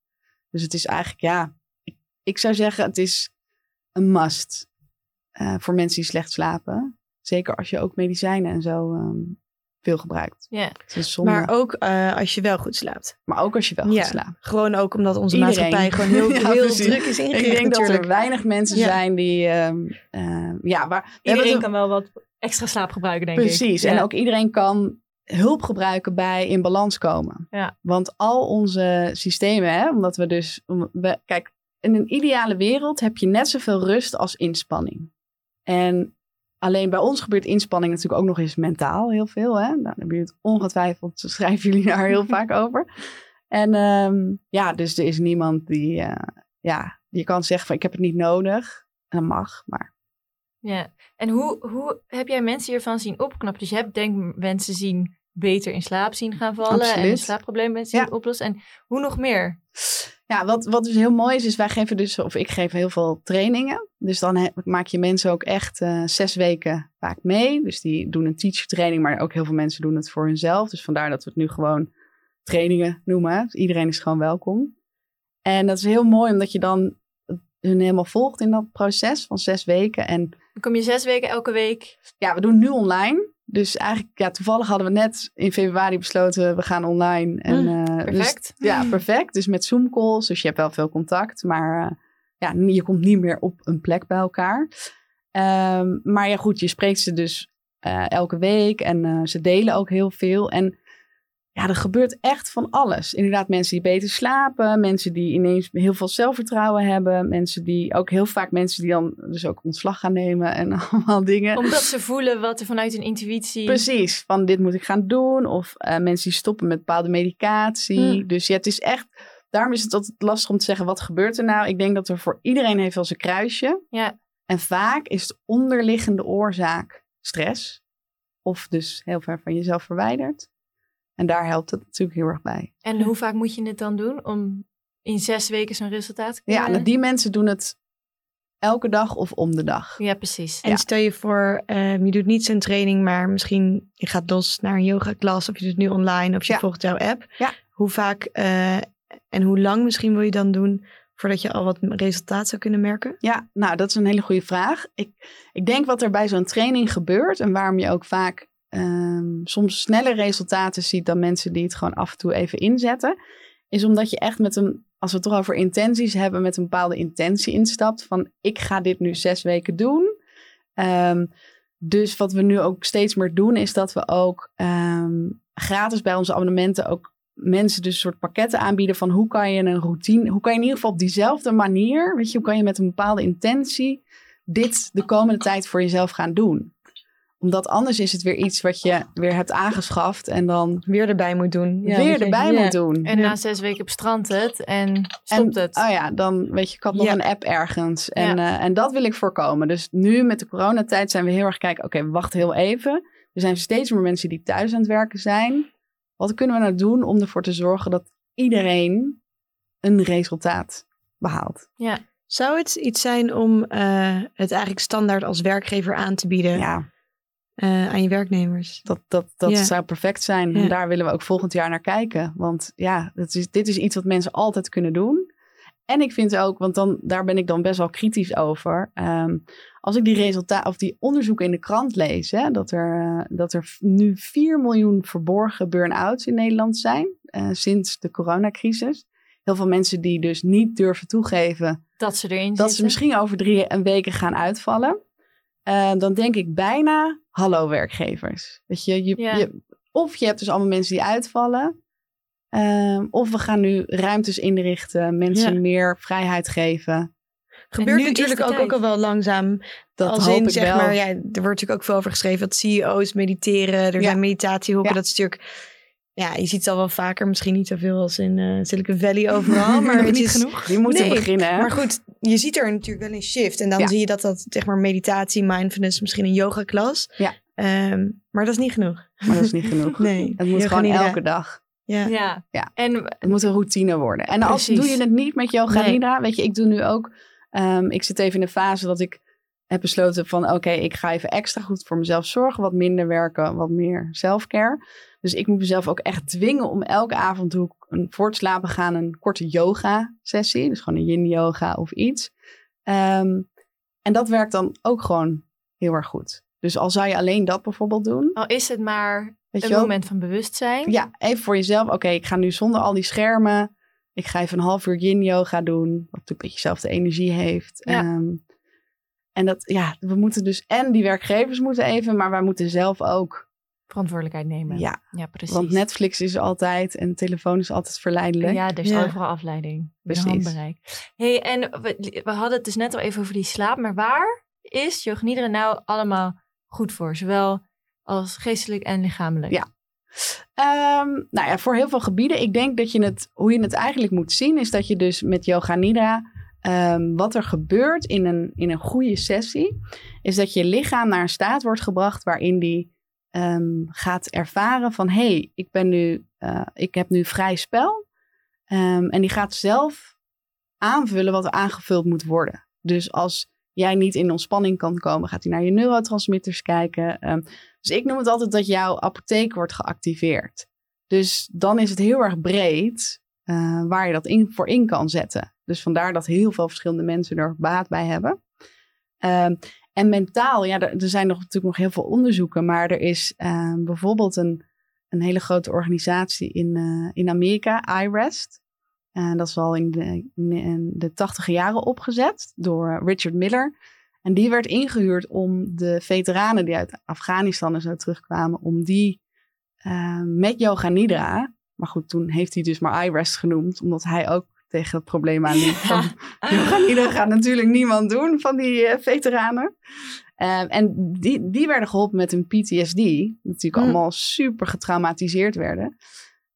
Dus het is eigenlijk, ja, ik, zou zeggen, het is een must eh, voor mensen die slecht slapen. Zeker als je ook medicijnen en zo ehm, veel gebruikt. Ja. Maar ook eh, als je wel goed slaapt. Maar ook als je wel Ja. goed slaapt. Gewoon ook omdat onze Iedereen. maatschappij gewoon [laughs] heel, Ja, heel druk is ingericht Ik denk dat er weinig mensen Ja. zijn die, ehm, ehm, ja, hebben Iedereen kan wel wat extra slaap gebruiken, denk ik. Precies. Ja. En ook iedereen kan hulp gebruiken bij in balans komen. Ja. Want al onze systemen, hè, omdat we dus. om- We, kijk, in een ideale wereld heb je net zoveel rust als inspanning. En alleen bij ons gebeurt inspanning natuurlijk ook nog eens mentaal heel veel. Hè? Nou, dan hebben jullie het ongetwijfeld, zo schrijven jullie daar heel vaak [laughs] over. En ehm, ja, dus er is niemand die. eh, ja, je kan zeggen van ik heb het niet nodig. En dat mag, maar Ja. En hoe, hoe heb jij mensen hiervan zien opknappen? Dus je hebt denk mensen zien beter in slaap zien gaan vallen. En slaapproblemen zien Ja. oplossen. En hoe nog meer? Ja, wat, wat dus heel mooi is, is wij geven dus, of ik geef heel veel trainingen. Dus dan he- maak je mensen ook echt eh, zes weken vaak mee. Dus die doen een teacher training, maar ook heel veel mensen doen het voor hunzelf. Dus vandaar dat we het nu gewoon trainingen noemen. Dus iedereen is gewoon welkom. En dat is heel mooi, omdat je dan hun helemaal volgt in dat proces van zes weken. En Dan kom je zes weken elke week. ja, we doen nu online. Dus eigenlijk, ja, toevallig hadden we net in februari besloten, we gaan online. En, Mm, eh, dus- Perfect. ja, perfect. Dus met Zoom calls, dus je hebt wel veel contact, maar eh, ja, je komt niet meer op een plek bij elkaar. Ehm, maar ja, goed, je spreekt ze dus eh, elke week en eh, ze delen ook heel veel. En ja, er gebeurt echt van alles. Inderdaad, mensen die beter slapen, mensen die ineens heel veel zelfvertrouwen hebben, mensen die ook heel vaak mensen die dan dus ook ontslag gaan nemen en [laughs] allemaal dingen. Omdat ze voelen wat er vanuit hun intuïtie... Precies, van dit moet ik gaan doen. Of eh, mensen die stoppen met bepaalde medicatie. Hmm. Dus ja, het is echt... Daarom is het altijd lastig om te zeggen, wat gebeurt er nou? Ik denk dat er voor iedereen heeft wel zijn kruisje. Ja. En vaak is de onderliggende oorzaak stress. Of dus heel ver van jezelf verwijderd. En daar helpt het natuurlijk heel erg bij. En hoe vaak moet je het dan doen om in zes weken zo'n resultaat te Ja, krijgen? nou, die mensen doen het elke dag of om de dag. Ja, precies. En Ja. stel je voor, ehm, je doet niet zo'n training, maar misschien je gaat los naar een yoga klas of je doet nu online of je Ja. volgt jouw app. Ja. Hoe vaak eh, en hoe lang misschien wil je dan doen voordat je al wat resultaat zou kunnen merken? Ja, nou, dat is een hele goede vraag. Ik, ik denk wat er bij zo'n training gebeurt en waarom je ook vaak ehm, soms sneller resultaten ziet dan mensen die het gewoon af en toe even inzetten, is omdat je echt met een, als we het toch over intenties hebben, met een bepaalde intentie instapt van ik ga dit nu zes weken doen. Ehm, dus wat we nu ook steeds meer doen, is dat we ook ehm, gratis bij onze abonnementen ook mensen dus soort pakketten aanbieden van hoe kan je een routine, hoe kan je in ieder geval op diezelfde manier, weet je, hoe kan je met een bepaalde intentie dit de komende tijd voor jezelf gaan doen. Omdat anders is het weer iets wat je weer hebt aangeschaft en dan Weer erbij moet doen. Ja, weer erbij ja. moet doen. En na zes weken bestrandt het en stopt en, het. Oh ja, dan weet je, ik had nog Ja. een app ergens. En, eh, en dat wil ik voorkomen. Dus nu met de coronatijd zijn we heel erg kijken, oké, we wachten heel even. Er zijn steeds meer mensen die thuis aan het werken zijn. Wat kunnen we nou doen om ervoor te zorgen dat iedereen een resultaat behaalt? Zou het iets zijn om eh, het eigenlijk standaard als werkgever aan te bieden Ja, eh, aan je werknemers? dat, dat, dat Ja. zou perfect zijn. Ja. En daar willen we ook volgend jaar naar kijken. Want ja, dat is, dit is iets wat mensen altijd kunnen doen. En ik vind ook, want dan, daar ben ik dan best wel kritisch over. Ehm, als ik die resultaten of die onderzoeken in de krant lees, hè, dat, er, eh, dat er nu 4 miljoen verborgen burn-outs in Nederland zijn eh, sinds de coronacrisis. Heel veel mensen die dus niet durven toegeven dat ze erin dat zitten. ze misschien over drie weken gaan uitvallen. Eh, dan denk ik bijna, hallo werkgevers. Weet je, je, Ja. je- of je hebt dus allemaal mensen die uitvallen. Ehm, of we gaan nu ruimtes inrichten, mensen Ja. meer vrijheid geven. Gebeurt natuurlijk ook, tijd. ook al wel langzaam. Dat als hoop in, ik zeg wel. maar, ja, er wordt natuurlijk ook veel over geschreven dat CEO's mediteren. Er Ja. zijn meditatiehoeken. Ja. Dat is natuurlijk, ja, je ziet het al wel vaker. Misschien niet zoveel als in eh, Silicon Valley overal. [laughs] maar het niet is, genoeg. Die moeten Nee, beginnen. Hè? Maar goed, je ziet er natuurlijk wel een shift. En dan Ja. zie je dat dat, zeg maar, meditatie, mindfulness, misschien een yoga klas. Ja. Ehm, maar dat is niet genoeg. Maar dat is niet genoeg. [laughs] Nee. Het moet gewoon elke dag. Ja. Ja. Ja. En Het moet een routine worden. En als Precies. doe je het niet met yoga Nee. weet je, ik doe nu ook, ehm, ik zit even in de fase dat ik heb besloten van, oké, ik ga even extra goed voor mezelf zorgen, wat minder werken, wat meer selfcare. Dus ik moet mezelf ook echt dwingen om elke avond doe ik een, voor het slapen gaan een korte yoga sessie, dus gewoon een yin yoga of iets. Ehm, en dat werkt dan ook gewoon heel erg goed. Dus al zou je alleen dat bijvoorbeeld doen, al is het maar weet een moment van bewustzijn. ja, even voor jezelf. Oké, ik ga nu zonder al die schermen. Ik ga even een half uur yin yoga doen. Wat natuurlijk een beetje dezelfde energie heeft. Ja. Ehm, en dat, ja, we moeten dus... En die werkgevers moeten even, maar wij moeten zelf ook. Verantwoordelijkheid nemen. Ja, Ja, precies. want Netflix is altijd en telefoon is altijd verleidelijk. Ja, er is Ja. overal afleiding. Precies. Handbereik. hey, en we, we hadden het dus net al even over die slaap. Maar waar is yoga nidra nou allemaal goed voor? Zowel als geestelijk en lichamelijk. Ja. Ehm, nou ja, voor heel veel gebieden. Ik denk dat je het, hoe je het eigenlijk moet zien, is dat je dus met yoga nidra, ehm, wat er gebeurt in een, in een goede sessie, is dat je lichaam naar een staat wordt gebracht waarin die ehm, gaat ervaren van, hé, hey, ik ben nu, eh, ik heb nu vrij spel. Ehm, en die gaat zelf aanvullen wat aangevuld moet worden. Dus als jij niet in ontspanning kan komen, gaat hij naar je neurotransmitters kijken. Dus ik noem het altijd dat jouw apotheek wordt geactiveerd. Dus dan is het heel erg breed eh, waar je dat in, voor in kan zetten. Dus vandaar dat heel veel verschillende mensen er baat bij hebben. Ehm, en mentaal, ja, er, zijn nog, natuurlijk nog heel veel onderzoeken. Maar er is ehm, bijvoorbeeld een, een hele grote organisatie in, eh, in Amerika, iRest. En dat is al in de, de tachtige jaren opgezet door eh, Richard Miller. En die werd ingehuurd om de veteranen die uit Afghanistan en zo terugkwamen, om die eh, met yoga nidra. Maar goed, toen heeft hij dus maar iRest genoemd, omdat hij ook tegen het probleem aanliep. Van, yoga nidra gaat natuurlijk niemand doen van die eh, veteranen. Eh, en die, die werden geholpen met een PTSD, die natuurlijk Hm. allemaal super getraumatiseerd werden,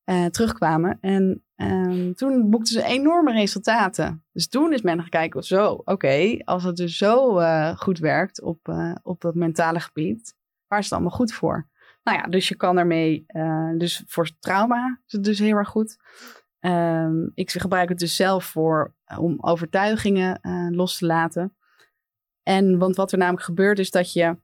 eh, terugkwamen. En ehm, toen boekten ze enorme resultaten. Dus toen is men gaan kijken, zo, oké, als het dus zo eh, goed werkt op, op dat mentale gebied, waar is het allemaal goed voor? Nou ja, dus je kan ermee, eh, dus voor trauma is het dus heel erg goed. Ehm, ik gebruik het dus zelf voor, eh, om overtuigingen eh, los te laten. En want wat er namelijk gebeurt is dat je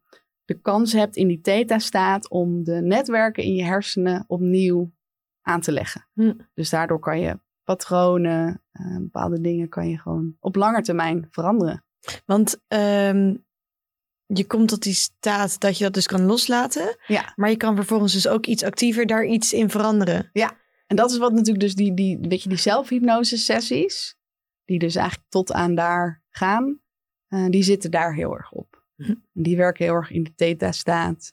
de kans hebt in die theta-staat om de netwerken in je hersenen opnieuw aan te leggen. Hm. Dus daardoor kan je patronen, bepaalde dingen kan je gewoon op lange termijn veranderen. Want ehm, je komt tot die staat dat je dat dus kan loslaten. Ja. Maar je kan vervolgens dus ook iets actiever daar iets in veranderen. En dat is wat natuurlijk dus die, die, weet je, die zelfhypnose sessies, die dus eigenlijk tot aan daar gaan, eh, die zitten daar heel erg op. Hm. En die werken heel erg in de theta-staat.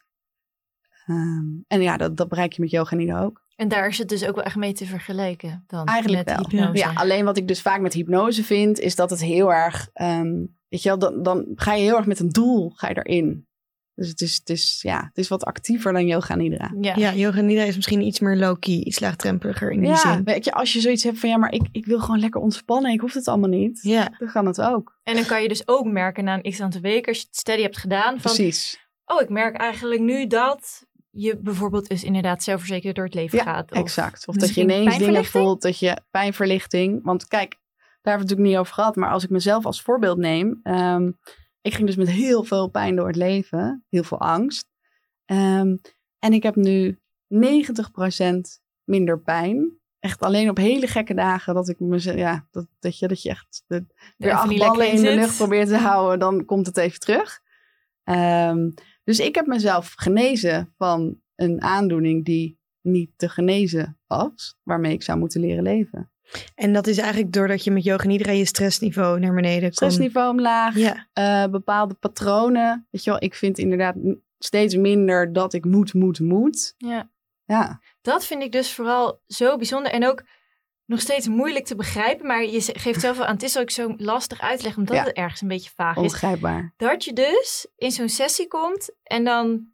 Ehm, en ja, dat, dat bereik je met yoga nidra ook. En daar is het dus ook wel echt mee te vergelijken dan Eigenlijk met wel. hypnose. Ja, alleen wat ik dus vaak met hypnose vind, is dat het heel erg, ehm, weet je wel, dan, dan ga je heel erg met een doel ga je erin. Dus het is, het is, ja, het is wat actiever dan yoga nidra. Ja. Ja, yoga nidra is misschien iets meer low-key, iets laagdrempeliger in die Ja, zin. weet je, als je zoiets hebt van ja, maar ik, ik wil gewoon lekker ontspannen, ik hoef het allemaal niet. Ja, Dan kan het ook. En dan kan je dus ook merken na een x aantal weken, als je het steady hebt gedaan, van Precies. oh, ik merk eigenlijk nu dat je bijvoorbeeld dus inderdaad zelfverzekerd door het leven Ja, gaat. Of, Exact. Of dat je ineens dingen voelt, dat je pijnverlichting. Want kijk, hebben we het natuurlijk niet over gehad. Maar als ik mezelf als voorbeeld neem. ehm, ik ging dus met heel veel pijn door het leven. Heel veel angst. Ehm, en ik heb nu 90% minder pijn. Echt alleen op hele gekke dagen dat ik mezelf, ja, dat, dat, je, dat je echt de, weer acht ballen in de lucht probeert te houden, dan komt het even terug. Ehm, dus ik heb mezelf genezen van een aandoening die niet te genezen was, waarmee ik zou moeten leren leven. En dat is eigenlijk doordat je met yoga nidra je stressniveau naar beneden komt. Stressniveau omlaag, Ja, eh, bepaalde patronen. Weet je wel, ik vind inderdaad steeds minder dat ik moet, moet, moet. Ja. Ja, Dat vind ik dus vooral zo bijzonder en ook nog steeds moeilijk te begrijpen. Maar je geeft zelf wel aan, het is ook zo lastig uitleggen, omdat Ja. het ergens een beetje vaag is. onbegrijpbaar. Dat je dus in zo'n sessie komt en dan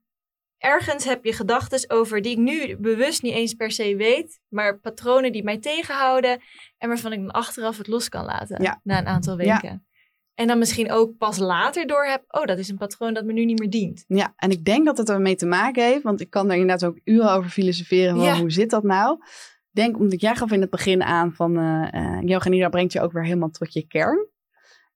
ergens heb je gedachten over die ik nu bewust niet eens per se weet, maar patronen die mij tegenhouden en waarvan ik dan achteraf het los kan laten Ja. na een aantal Ja. weken. En dan misschien ook pas later door heb, oh, dat is een patroon dat me nu niet meer dient. Ja, en ik denk dat het ermee te maken heeft, want ik kan er inderdaad ook uren over filosoferen. Van Ja. Hoe zit dat nou? Denk, omdat jij gaf in het begin aan van yoga nidra brengt je ook weer helemaal tot je kern.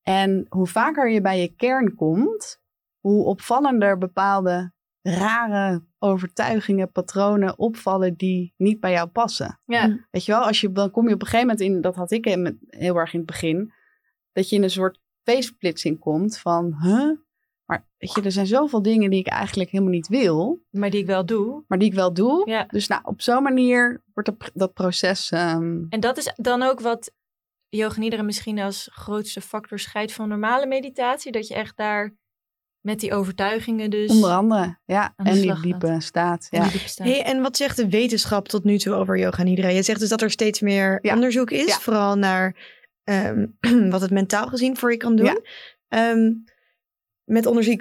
En hoe vaker je bij je kern komt, hoe opvallender bepaalde rare overtuigingen, patronen opvallen die niet bij jou passen. Ja, Weet je wel, als je, dan kom je op een gegeven moment in, dat had ik heel erg in het begin, dat je in een soort feestsplitsing komt van, huh? Maar weet je, er zijn zoveel dingen die ik eigenlijk helemaal niet wil, maar die ik wel doe. maar die ik wel doe. Ja. Dus nou, op zo'n manier wordt dat, dat proces, ehm, En dat is dan ook wat yoga misschien als grootste factor scheidt van normale meditatie. Dat je echt daar met die overtuigingen dus onder andere, ja, en die diepe staat. Ja. die diepe staat. Hey, en wat zegt de wetenschap tot nu toe over yoga nidra? Je zegt dus dat er steeds meer Ja. onderzoek is, Ja. vooral naar ehm, [clears throat] wat het mentaal gezien voor je kan doen. Ja. Ehm, met onderzoek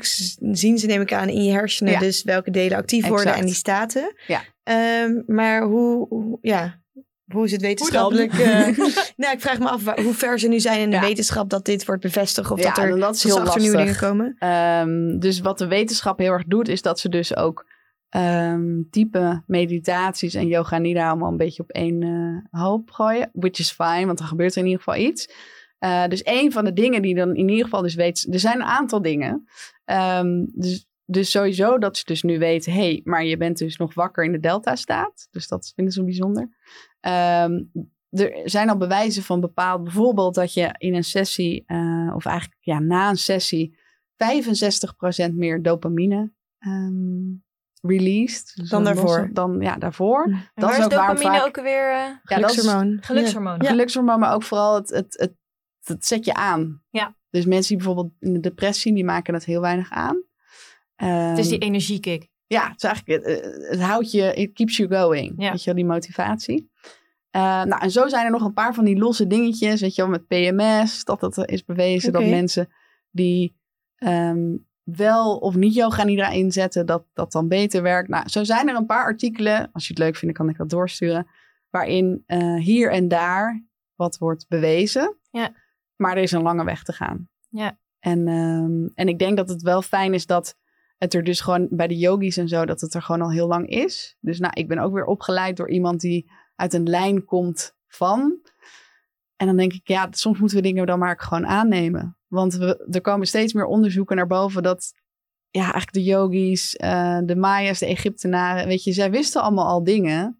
zien ze, neem ik aan, in je hersenen, Ja. dus welke delen actief worden en die staten. Ja. Ehm, maar hoe, hoe- ja, hoe is het wetenschappelijk? Eh, [laughs] nou, ik vraag me af waar- hoe ver ze nu zijn in de Ja. wetenschap dat dit wordt bevestigd of Ja, dat er dat is heel achter nieuwe dingen lastig. komen. Ehm, dus wat de wetenschap heel erg doet, is dat ze dus ook ehm type meditaties en yoga nidra allemaal een beetje op één eh, hoop gooien. Which is fine, want dan gebeurt er in ieder geval iets. Eh, dus een van de dingen die dan in ieder geval dus weet, er zijn een aantal dingen. Ehm, dus, dus sowieso dat ze dus nu weten, hé, hey, maar je bent dus nog wakker in de delta staat. Dus dat vinden ze bijzonder. Ehm, er zijn al bewijzen van bepaald, bijvoorbeeld dat je in een sessie, eh, of eigenlijk ja, na een sessie, 65% meer dopamine ehm released. Dus Dan daarvoor. Dan, ja, daarvoor. En dat waar is ook dopamine vaak- ook weer eh, Ja, dat is Gelukshormoon. gelukshormoon? gelukshormoon, maar ook vooral het, het, het, het zet je aan. Ja. Dus mensen die bijvoorbeeld in de depressie, die maken dat heel weinig aan. Het is die Ehm, energiekick. Ja, het is eigenlijk, het, het houdt je, it keeps you going. Ja. Weet je wel, die motivatie. Eh, nou, en zo zijn er nog een paar van die losse dingetjes, weet je wel, met PMS, dat dat is bewezen dat mensen die ehm, wel of niet yoga nidra inzetten, dat dat dan beter werkt. Nou, zo zijn er een paar artikelen, als je het leuk vindt, kan ik dat doorsturen, waarin eh, hier en daar wat wordt bewezen. Ja. Maar er is een lange weg te gaan. Ja. En, ehm, en ik denk dat het wel fijn is dat het er dus gewoon bij de yogis en zo, dat het er gewoon al heel lang is. Dus nou, ik ben ook weer opgeleid door iemand die uit een lijn komt van. En dan denk ik, ja, soms moeten we dingen dan maar gewoon aannemen. Want we, er komen steeds meer onderzoeken naar boven dat, ja, eigenlijk de yogis, eh, de Maya's, de Egyptenaren, weet je, zij wisten allemaal al dingen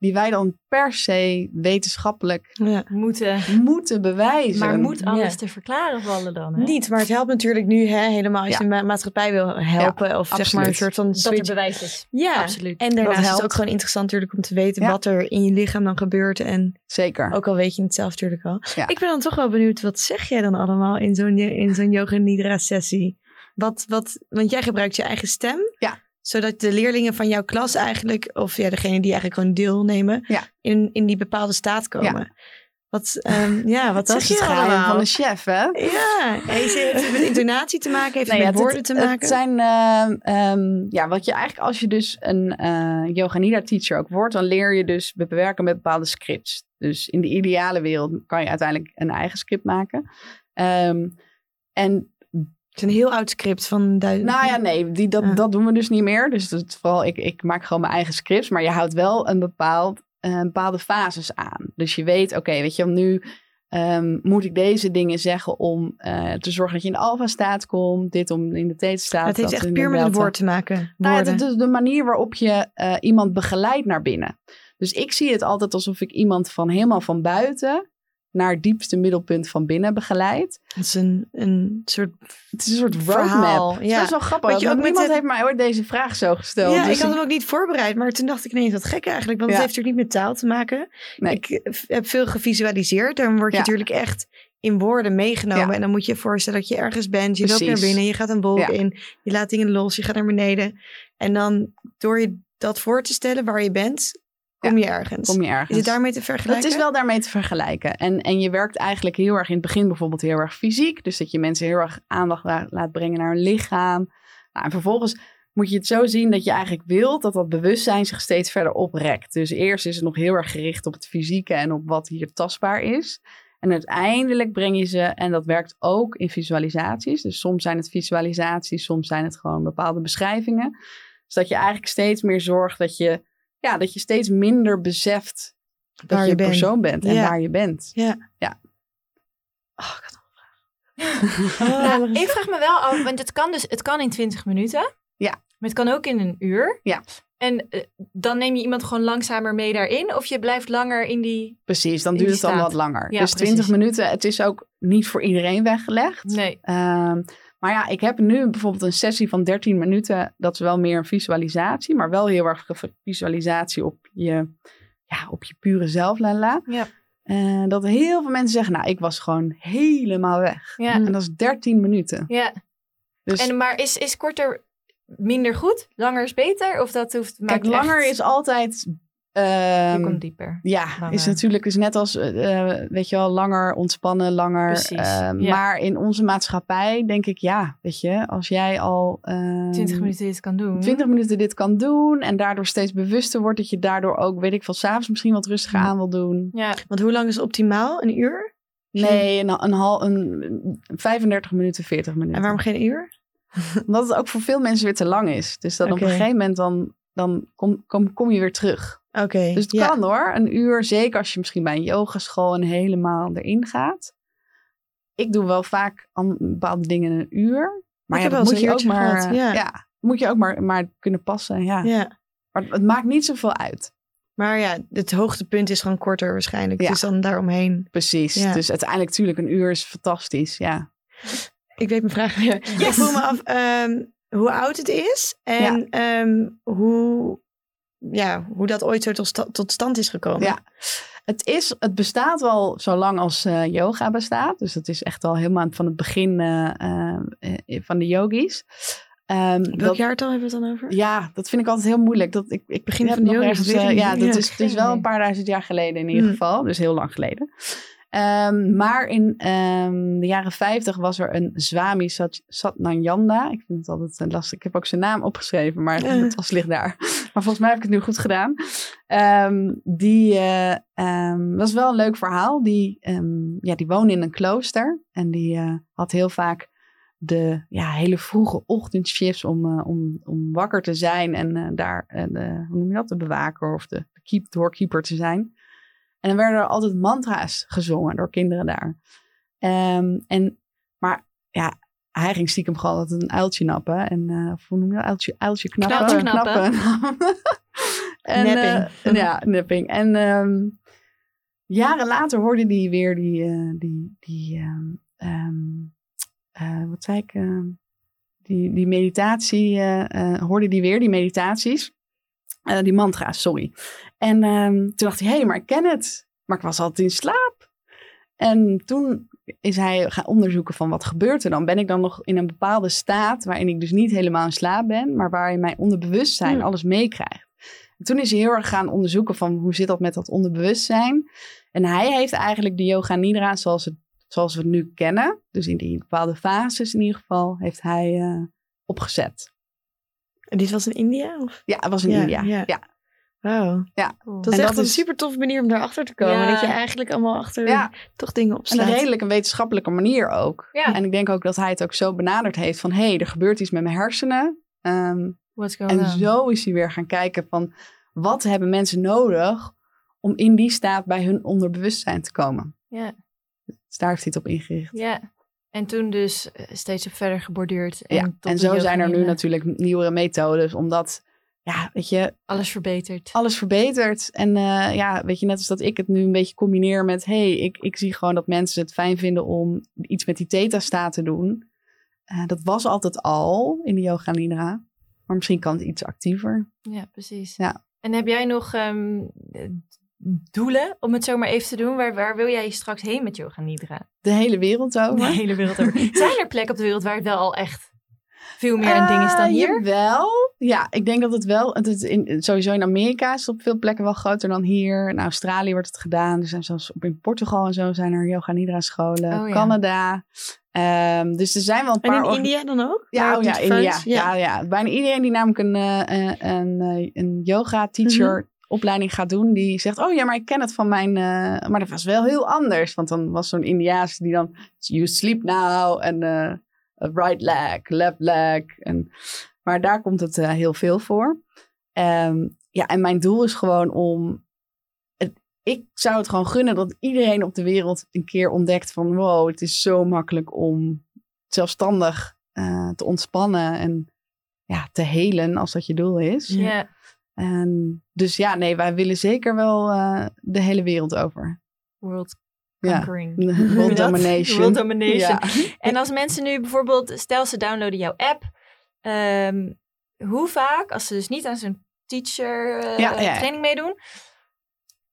die wij dan per se wetenschappelijk Ja. Moeten. moeten bewijzen. Maar moet alles Ja. te verklaren vallen dan? Hè? Niet, maar het helpt natuurlijk nu hè, helemaal als Ja. je de ma- maatschappij wil helpen. of zeg maar een soort van Dat er switch. bewijs is. Ja, Absoluut. en Dat daarnaast is het ook gewoon interessant natuurlijk om te weten Ja. wat er in je lichaam dan gebeurt. En Zeker. ook al weet je het zelf natuurlijk al. Ja. Ik ben dan toch wel benieuwd, wat zeg jij dan allemaal in zo'n in zo'n yoga nidra sessie? Wat, wat, want jij gebruikt je eigen stem. Ja. Zodat de leerlingen van jouw klas eigenlijk, of ja, degene die eigenlijk gewoon deelnemen, Ja. in, in die bepaalde staat komen. Wat, ehm, [laughs] ja, wat dat is het geheim van de chef, hè? Ja, heeft het met intonatie te maken? Heeft het Nee, met woorden te maken? Het zijn, ehm, ehm, ja, wat je eigenlijk, als je dus een eh yoga nidra teacher ook wordt, dan leer je dus bewerken met bepaalde scripts. Dus in de ideale wereld kan je uiteindelijk een eigen script maken. En Het is een heel oud script van duizend. nou ja, nee, die, dat, Ja. dat doen we dus niet meer. Dus dat, vooral, ik, ik maak gewoon mijn eigen scripts, maar je houdt wel een bepaald, eh, bepaalde fases aan. Dus je weet, oké, weet je, nu ehm, moet ik deze dingen zeggen om eh, te zorgen dat je in de alfa-staat komt, dit om in de theta-staat. het heeft echt puur met een delta. woord te maken. Nou ja, het is de manier waarop je eh, iemand begeleidt naar binnen. Dus ik zie het altijd alsof ik iemand van helemaal van buiten naar het diepste middelpunt van binnen begeleid. Het is een, een soort Het is een soort Verhaal, roadmap. ja. Dat is wel grappig. Je ook niemand heeft mij ooit deze vraag zo gesteld. Ja, Dus ik had hem ook niet voorbereid, maar toen dacht ik ineens wat gek eigenlijk, want Ja. het heeft natuurlijk niet met taal te maken. Nee. Ik heb veel gevisualiseerd, dan word je Ja. natuurlijk echt in woorden meegenomen Ja. en dan moet je je voorstellen dat je ergens bent, je loopt naar binnen, je gaat een wolk in, je laat dingen los, je gaat naar beneden en dan door je dat voor te stellen waar je bent, kom je ergens. kom je ergens. Is het daarmee te vergelijken? Het is wel daarmee te vergelijken. En, en je werkt eigenlijk heel erg in het begin bijvoorbeeld heel erg fysiek. Dus dat je mensen heel erg aandacht la- laat brengen naar hun lichaam. Nou, en vervolgens moet je het zo zien dat je eigenlijk wilt dat dat bewustzijn zich steeds verder oprekt. Dus eerst is het nog heel erg gericht op het fysieke en op wat hier tastbaar is. En uiteindelijk breng je ze, en dat werkt ook in visualisaties. Dus soms zijn het visualisaties, soms zijn het gewoon bepaalde beschrijvingen. Dus dat je eigenlijk steeds meer zorgt dat je, ja, dat je steeds minder beseft dat Waar je je bent. persoon bent en Ja. waar je bent. Ja. Ja. Oh, ik had nog Nou, een vraag. [laughs] ik vraag me wel af, want het kan dus het kan in 20 minuten. Ja. Maar het kan ook in een uur. Ja. En eh, dan neem je iemand gewoon langzamer mee daarin. Of je blijft langer in die... Precies, dan duurt het dan wat langer. Ja, dus 20 precies. minuten, het is ook niet voor iedereen weggelegd. Nee. Ehm, maar ja, ik heb nu bijvoorbeeld een sessie van 13 minuten. Dat is wel meer een visualisatie, maar wel heel erg ge- visualisatie op je, ja, op je pure zelf, lala. Ja. Eh, dat heel veel mensen zeggen, nou, ik was gewoon helemaal weg. Ja. En dat is 13 minuten. ja. Dus En, maar is, is korter minder goed? Langer is beter? Of dat hoeft... kijk, langer echt- is altijd... Je ehm, komt dieper. Ja, Langer. is natuurlijk is net als, eh, eh, weet je wel, langer ontspannen, langer. Precies, eh, ja. Maar in onze maatschappij denk ik, ja, weet je, als jij al ehm, 20 minuten dit kan doen. 20 minuten dit kan doen en daardoor steeds bewuster wordt, dat je daardoor ook, weet ik veel, s'avonds misschien wat rustiger Ja. aan wil doen. Ja. Want hoe lang is optimaal? Een uur? Nee, een, een, hal, een 35 minuten, 40 minuten. En waarom geen uur? [laughs] Omdat het ook voor veel mensen weer te lang is. Dus dan op een gegeven moment dan, dan kom, kom, kom je weer terug. Oké. Dus het ja. kan hoor. Een uur, zeker als je misschien bij een yogaschool en helemaal erin gaat. Ik doe wel vaak an- bepaalde dingen in een uur. Maar Ik ja, dat moet je ook maar, gehad, ja. ja, moet je ook maar, maar kunnen passen. Ja. Ja. Maar het maakt niet zoveel uit. Maar ja, het hoogtepunt is gewoon korter waarschijnlijk. Ja. Dus dan daaromheen. Precies. Dus uiteindelijk natuurlijk een uur is fantastisch. Ja. Ik weet mijn vraag weer. Ik voel me af ehm, hoe oud het is. En ehm, hoe, ja, hoe dat ooit zo tot, tot stand is gekomen. Ja. Het, is, het bestaat al zo lang als eh, yoga bestaat. Dus dat is echt al helemaal van het begin eh, eh, van de yogis. Ehm, Welk dat- jaartal hebben we het dan over? Ja, dat vind ik altijd heel moeilijk. Dat, ik, ik Begin heb van nog ergens. Ja, dat Ja, is, het is wel een paar duizend jaar geleden in ieder geval. Dus heel lang geleden. Ehm, maar in ehm, de jaren 50 was er een Swami Sat Satnananda. Ik vind het altijd eh, lastig. Ik heb ook zijn naam opgeschreven, maar Eh. het was ligt daar. [laughs] Maar volgens mij heb ik het nu goed gedaan. Ehm, die eh, was wel een leuk verhaal. Die, ja, die woonde in een klooster. En die had heel vaak de ja, hele vroege ochtendshifts om, om, om wakker te zijn. En daar, de, hoe noem je dat, de bewaker of de, de keep, doorkeeper te zijn. En dan werden er altijd mantra's gezongen door kinderen daar. Ehm, en, maar ja, hij ging stiekem gewoon altijd een uiltje nappen. En uh, hoe noem je dat? Uiltje, uiltje knappen. Knapje knappen. [laughs] en, Napping. eh, ja, napping. En ehm, jaren later hoorde hij weer die, eh, die, die eh, wat zei ik? die, die meditatie, hoorde die weer, die meditaties. Eh, die mantra's, sorry. En ehm, toen dacht hij, hé, hey, maar ik ken het. Maar ik was altijd in slaap. En toen is hij gaan onderzoeken van wat gebeurt er dan? Ben ik dan nog in een bepaalde staat waarin ik dus niet helemaal in slaap ben, maar waarin mijn onderbewustzijn Hmm. alles meekrijgt? En toen is hij heel erg gaan onderzoeken van hoe zit dat met dat onderbewustzijn? En hij heeft eigenlijk de yoga nidra zoals, het, zoals we het nu kennen, dus in die bepaalde fases in ieder geval, heeft hij eh, opgezet. En dit was in India? Of? Ja, het was in Ja, India. ja. Ja. Wow. Cool. Dat is En echt dat een is- super toffe manier om daarachter te komen. Ja. Dat je eigenlijk allemaal achter Ja. toch dingen En opslaat. een redelijk een wetenschappelijke manier ook. Ja. En ik denk ook dat hij het ook zo benaderd heeft van... hé, hey, er gebeurt iets met mijn hersenen. Ehm, What's going en on? zo is hij weer gaan kijken van... wat hebben mensen nodig om in die staat bij hun onderbewustzijn te komen. Ja. Dus daar heeft hij het op ingericht. Ja. En toen dus eh, steeds op verder geborduurd. En, Ja, en zo zijn er nu natuurlijk nieuwere methodes, omdat, ja, weet je, Alles verbeterd. alles verbetert. En eh, ja, weet je, net als dat ik het nu een beetje combineer met... hey, ik, ik zie gewoon dat mensen het fijn vinden om iets met die theta-staat te doen. Eh, dat was altijd al in de yoga nidra. Maar misschien kan het iets actiever. Ja, precies. Ja. En heb jij nog ehm, eh, doelen, om het zo maar even te doen? Waar, waar wil jij straks heen met Yoga Nidra? De hele wereld over. De hele wereld over. [laughs] Zijn er plekken op de wereld waar het wel al echt veel meer een ding is dan Eh, hier? Wel. Ja, ik denk dat het wel. Het is in, sowieso in Amerika is het op veel plekken wel groter dan hier. In Australië wordt het gedaan. Er zijn zelfs op in Portugal en zo zijn er yoga nidra scholen. Oh, ja. Canada. Ehm, dus er zijn wel een En paar. in orga- India dan ook? Ja, oh ja, niet India. Frans- Ja. Ja, Bijna iedereen die namelijk een, eh, eh, een, eh, een yoga teacher opleiding gaat doen, die zegt: Oh ja, maar ik ken het van mijn. eh, maar dat was wel heel anders. Want dan was zo'n Indiaas die dan. You sleep now. En eh, right leg, left leg. En, maar daar komt het eh, heel veel voor. Ehm, ja, en mijn doel is gewoon om. Ik zou het gewoon gunnen dat iedereen op de wereld een keer ontdekt van: wow, het is zo makkelijk om zelfstandig te ontspannen en ja, te helen als dat je doel is. Ja. En dus ja, nee, wij willen zeker wel eh, de hele wereld over. World conquering. [laughs] World domination. World domination. Ja. En als mensen nu bijvoorbeeld, stel ze downloaden jouw app. ehm, hoe vaak, als ze dus niet aan zo'n teacher eh, ja. training meedoen.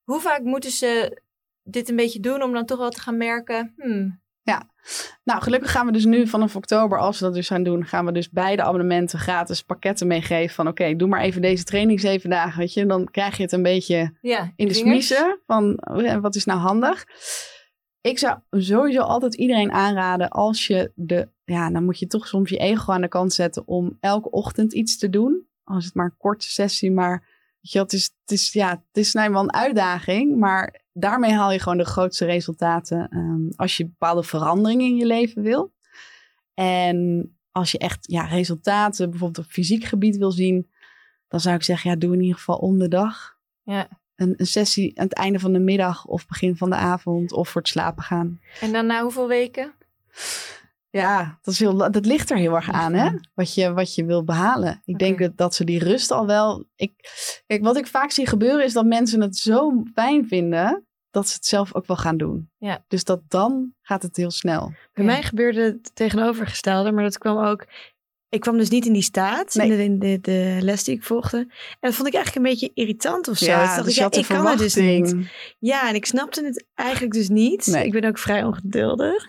Hoe vaak moeten ze dit een beetje doen om dan toch wel te gaan merken. Hmm, Nou, gelukkig gaan we dus nu vanaf oktober, als we dat dus gaan doen, gaan we dus beide abonnementen gratis pakketten meegeven. Van oké, doe maar even deze training zeven dagen, weet je. Dan krijg je het een beetje ja, in de smiezen van eh, wat is nou handig. Ik zou sowieso altijd iedereen aanraden als je de, ja, dan moet je toch soms je ego aan de kant zetten om elke ochtend iets te doen. Als het maar een korte sessie, maar je, het is, het is, ja, het is nou wel een uitdaging, maar daarmee haal je gewoon de grootste resultaten ehm, als je bepaalde veranderingen in je leven wil. En als je echt ja, resultaten bijvoorbeeld op fysiek gebied wil zien, dan zou ik zeggen, ja, doe in ieder geval om de dag Ja. een, een sessie aan het einde van de middag of begin van de avond of voor het slapen gaan. En dan na hoeveel weken? Ja, dat, is heel, dat ligt er heel erg aan, hè? Wat je, wat je wil behalen. Ik denk dat, dat ze die rust al wel. Ik, kijk, wat ik vaak zie gebeuren is dat mensen het zo fijn vinden dat ze het zelf ook wel gaan doen. Ja. Dus dat dan gaat het heel snel. Bij Ja. mij gebeurde het tegenovergestelde, maar dat kwam ook. Ik kwam dus niet in die staat, Nee. in de, de, de les die ik volgde. En dat vond ik eigenlijk een beetje irritant of zo. Ja, dus ik, je ja, ik kan het dus niet. Ja, en ik snapte het eigenlijk dus niet. Nee. Ik ben ook vrij ongeduldig.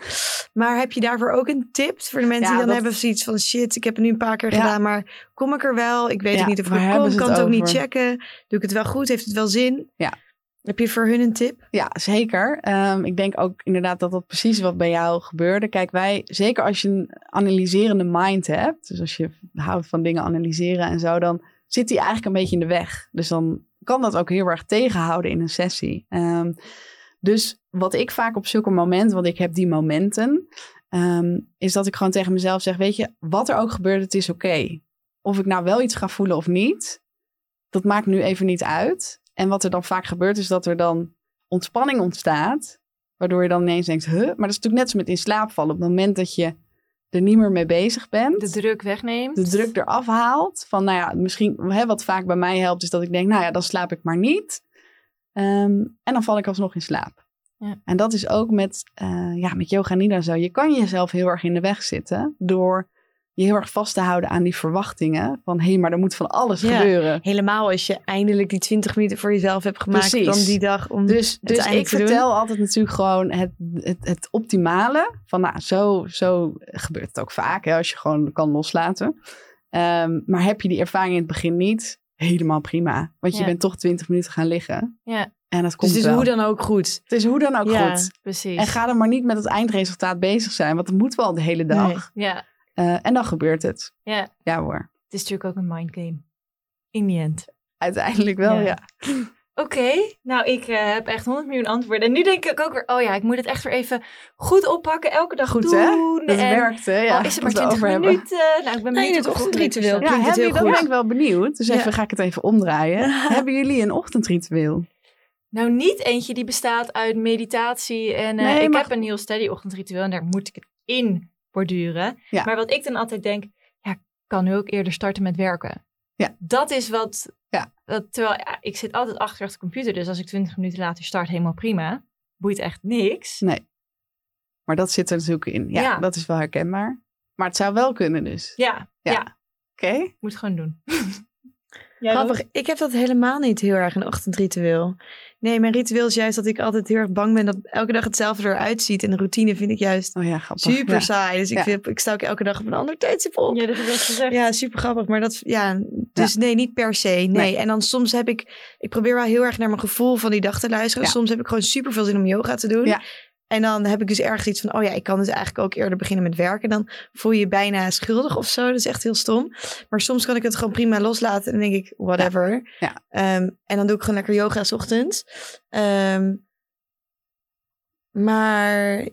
Maar heb je daarvoor ook een tip voor de mensen Ja, die dan dat- hebben zoiets van shit, ik heb het nu een paar keer gedaan, maar kom ik er wel? Ik weet ook niet of ik kom, kan het het ook niet checken. Doe ik het wel goed? Heeft het wel zin? Ja. Heb je voor hun een tip? Ja, zeker. Ehm, ik denk ook inderdaad dat dat precies wat bij jou gebeurde. Kijk, wij, zeker als je een analyserende mind hebt, dus als je houdt van dingen analyseren en zo, dan zit die eigenlijk een beetje in de weg. Dus dan kan dat ook heel erg tegenhouden in een sessie. Ehm, dus wat ik vaak op zulke momenten, want ik heb die momenten, ehm, is dat ik gewoon tegen mezelf zeg, weet je, wat er ook gebeurt, het is oké. Of ik nou wel iets ga voelen of niet, dat maakt nu even niet uit. En wat er dan vaak gebeurt, is dat er dan ontspanning ontstaat. Waardoor je dan ineens denkt, huh? Maar dat is natuurlijk net zo met in slaap vallen. Op het moment dat je er niet meer mee bezig bent. De druk wegneemt. de druk eraf haalt. Van nou ja, misschien hè, wat vaak bij mij helpt, is dat ik denk, nou ja, dan slaap ik maar niet. Ehm, en dan val ik alsnog in slaap. Ja. En dat is ook met, eh, ja, met yoga nidra zo. Je kan jezelf heel erg in de weg zitten door je heel erg vast te houden aan die verwachtingen. Van hé, hey, maar er moet van alles Ja. gebeuren. Helemaal als je eindelijk die 20 minuten voor jezelf hebt gemaakt Precies. dan die dag om Dus, dus ik doen. vertel altijd natuurlijk gewoon het, het, het optimale. Van nou, zo, zo gebeurt het ook vaak hè, als je gewoon kan loslaten. Ehm, maar heb je die ervaring in het begin niet, helemaal prima. Want je bent toch 20 minuten gaan liggen. Ja. En dat komt Dus het is wel. hoe dan ook goed. Het is hoe dan ook Ja. goed. Precies. En ga er maar niet met het eindresultaat bezig zijn. Want dat moet wel de hele dag. Ja, Eh, en dan gebeurt het. ja. Ja hoor. Het is natuurlijk ook een mindgame. In the end. Uiteindelijk wel, Ja. ja. [laughs] Oké, nou ik eh, heb echt 100 miljoen antwoorden. En nu denk ik ook weer, oh ja, ik moet het echt weer even goed oppakken. Elke dag Goed, doen. hè? Het en werkt, hè? Ja, al is het maar als we 20 over hebben. minuten. Nou, ik ben Nee, benieuwd het ochtendritueel. Ja, Klinkt het hebben, heel dan ben ik wel benieuwd. Dus Ja. even ga ik het even omdraaien. [laughs] hebben jullie een ochtendritueel? Nou, niet eentje die bestaat uit meditatie. En eh, Nee, ik maar- heb een heel steady ochtendritueel en daar moet ik het in borduren. Ja. Maar wat ik dan altijd denk, ja, ik kan nu ook eerder starten met werken. Ja. Dat is wat, Ja. wat terwijl ja, ik zit altijd achter de computer. Dus als ik 20 minuten later start, helemaal prima. Boeit echt niks. Nee. Maar dat zit er natuurlijk in. Ja, Ja. dat is wel herkenbaar. Maar het zou wel kunnen dus. Ja, Ja. ja. Oké. moet gewoon doen. [laughs] Jij Grappig, ik heb dat helemaal niet heel erg een ochtendritueel. Nee, mijn ritueel is juist dat ik altijd heel erg bang ben dat elke dag hetzelfde eruit ziet. En de routine vind ik juist Oh ja, grappig. super Ja. saai. Dus ik, vind, ik sta ook elke dag op een ander tijdstip op. Ja, dat heb gezegd. Ja, super grappig. Maar dat, ja, dus nee, niet per se. Nee. Nee. En dan soms heb ik, ik probeer wel heel erg naar mijn gevoel van die dag te luisteren. Ja. Soms heb ik gewoon super veel zin om yoga te doen. En dan heb ik dus ergens iets van, oh ja, ik kan dus eigenlijk ook eerder beginnen met werken. Dan voel je je bijna schuldig of zo. Dat is echt heel stom. Maar soms kan ik het gewoon prima loslaten. En dan denk ik, whatever. Ja. Ehm, en dan doe ik gewoon lekker yoga 's ochtends. Ehm, maar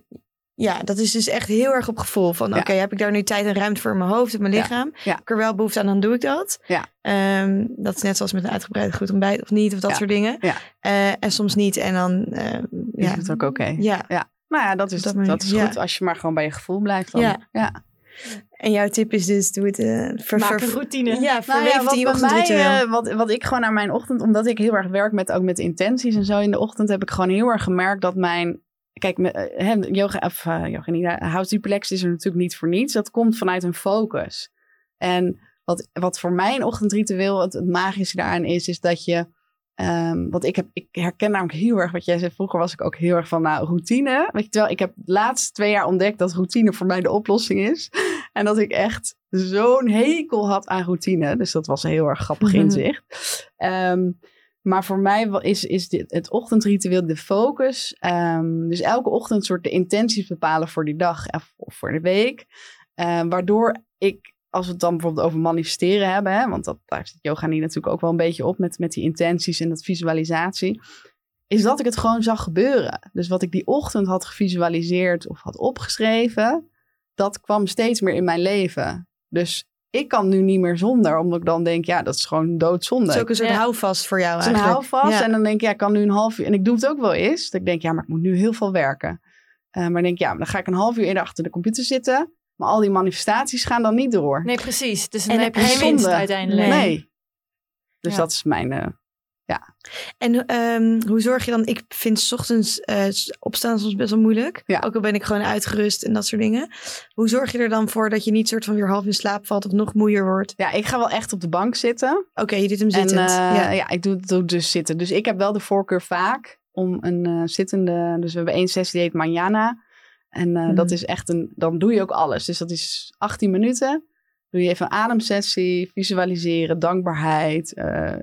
ja, dat is dus echt heel erg op gevoel. Van Ja. oké, heb ik daar nu tijd en ruimte voor in mijn hoofd en mijn lichaam? Ja. Heb ik er wel behoefte aan, dan doe ik dat. Ja. Ehm, dat is net zoals met een uitgebreid goed ontbijt of niet, of dat soort dingen. Ja. Eh, en soms niet. En dan, eh, Is het ook oké? ja. Nou ja, dat is, dat is goed als je maar gewoon bij je gevoel blijft. Dan. Ja. ja. En jouw tip is dus, doe het uh, ver, Maak een routine. Ja, Nou verweef ja, bij mij, wat, wat ik gewoon aan mijn ochtend, omdat ik heel erg werk met ook met intenties en zo in de ochtend, heb ik gewoon heel erg gemerkt dat mijn. Kijk, eh, hè, yoga, of uh, yoga niet, House Relaxed is er natuurlijk niet voor niets. Dat komt vanuit een focus. En wat, wat voor mijn ochtendritueel het, het magische daaraan is, is dat je. ehm, want ik, heb, ik herken namelijk heel erg wat jij zei. Vroeger was ik ook heel erg van nou, routine. Weet je, terwijl ik heb de laatste twee jaar ontdekt dat routine voor mij de oplossing is. En dat ik echt zo'n hekel had aan routine. Dus dat was een heel erg grappig Mhm. inzicht. Ehm, maar voor mij is, is dit, het ochtendritueel de focus. Ehm, dus elke ochtend soort de intenties bepalen voor die dag of, of voor de week. Ehm, waardoor ik, als we het dan bijvoorbeeld over manifesteren hebben, hè, want dat, daar zit yoga niet natuurlijk ook wel een beetje op met, met die intenties en dat visualisatie, is dat ik het gewoon zag gebeuren. Dus wat ik die ochtend had gevisualiseerd of had opgeschreven, dat kwam steeds meer in mijn leven. Dus ik kan nu niet meer zonder, omdat ik dan denk, ja, dat is gewoon doodzonde. Het is ook een soort Ja. houvast voor jou Het is een eigenlijk. houvast. Ja. En dan denk ik, ja, ik kan nu een half uur. En ik doe het ook wel eens. Dat ik denk, ja, maar ik moet nu heel veel werken. Eh, maar dan denk ik, ja, dan ga ik een half uur eerder achter de computer zitten. Maar al die manifestaties gaan dan niet door. Nee, precies. Dus dan En heb je geen winst zonde. uiteindelijk. Nee. Dus Ja. dat is mijn... eh, En ehm, hoe zorg je dan? Ik vind 's ochtends eh, opstaan soms best wel moeilijk. Ja. Ook al ben ik gewoon uitgerust en dat soort dingen. Hoe zorg je er dan voor dat je niet soort van weer half in slaap valt of nog moeier wordt? ja, ik ga wel echt op de bank zitten. Oké, je doet hem En zittend. eh, ja. ja. ik doe, doe dus zitten. Dus ik heb wel de voorkeur vaak om een eh, zittende... Dus we hebben één sessie die heet Manjana. En eh, Mhm. dat is echt een... Dan doe je ook alles. Dus dat is 18 minuten. Doe je even een ademsessie, visualiseren, dankbaarheid,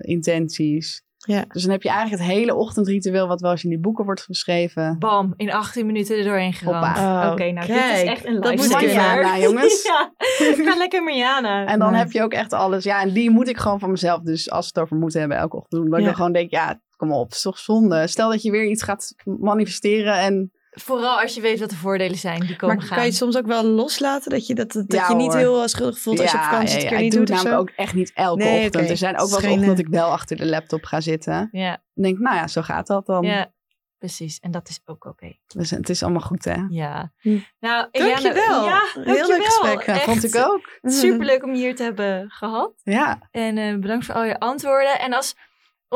intenties. Ja. Dus dan heb je eigenlijk het hele ochtendritueel wat wel eens in die boeken wordt geschreven. Bam, in 18 minuten er doorheen geramd. Oh, Oké, nou dit is echt een dat moet lifesaver. jongens. [laughs] ja, ga lekker Mariana. En dan Nice. heb je ook echt alles. Ja, en die moet ik gewoon van mezelf. Dus als we het over moeten hebben, elke ochtend doen. Dat ik dan gewoon denk, ja, kom op, het is toch zonde. Stel dat je weer iets gaat manifesteren en Vooral als je weet wat de voordelen zijn die komen Maar gaan. kan je het soms ook wel loslaten? Dat je, dat, dat Ja, je niet hoor. heel eh, schuldig voelt als je op vakantie het ja, keer ik niet doe doet het of namelijk zo? ook echt niet elke Nee, ochtend. Er zijn ook wel ochtenden dat ik wel achter de laptop ga zitten. Ja, En denk, nou ja, zo gaat dat dan. ja, precies. En dat is ook oké. Dus het is allemaal goed, hè? Ja. Hm. Nou, Dankjewel. Ja, Heel leuk gesprek. Ja, Echt vond ik ook. [laughs] Superleuk om je hier te hebben gehad. Ja, En eh, bedankt voor al je antwoorden. En als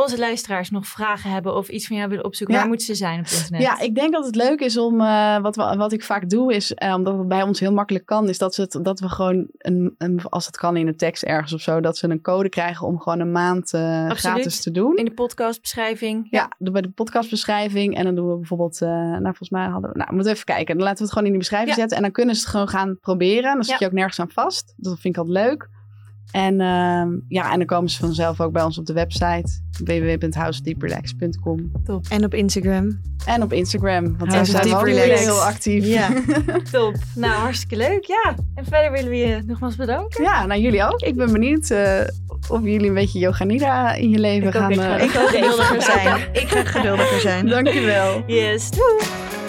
onze luisteraars nog vragen hebben of iets van jou willen opzoeken, Ja. waar moeten ze zijn op internet? ja, ik denk dat het leuk is om, eh, wat, we, wat ik vaak doe, is, eh, omdat het bij ons heel makkelijk kan, is dat, ze het, dat we gewoon, een, een, als het kan in de tekst ergens of zo, dat ze een code krijgen om gewoon een maand eh, gratis te doen. In de podcastbeschrijving. Ja, doen bij de podcastbeschrijving. En dan doen we bijvoorbeeld, nou volgens mij hadden we, nou we moeten even kijken. Dan laten we het gewoon in die beschrijving Ja. zetten. En dan kunnen ze het gewoon gaan proberen. Dan zit Ja. je ook nergens aan vast. Dat vind ik altijd leuk. En ehm, ja, en dan komen ze vanzelf ook bij ons op de website www.housedeeprelax.com En op Instagram. en op Instagram. Want daar zijn we ook heel actief. Ja. [laughs] Top. Nou, hartstikke leuk. Ja. En verder willen we je nogmaals bedanken. Ja, nou jullie ook. Ik ben benieuwd eh, of jullie een beetje yoga nidra in je leven Ik ook, gaan. ik ga Ik ga geduldiger zijn. Ik ga geduldiger zijn. Dankjewel. Yes. Doei.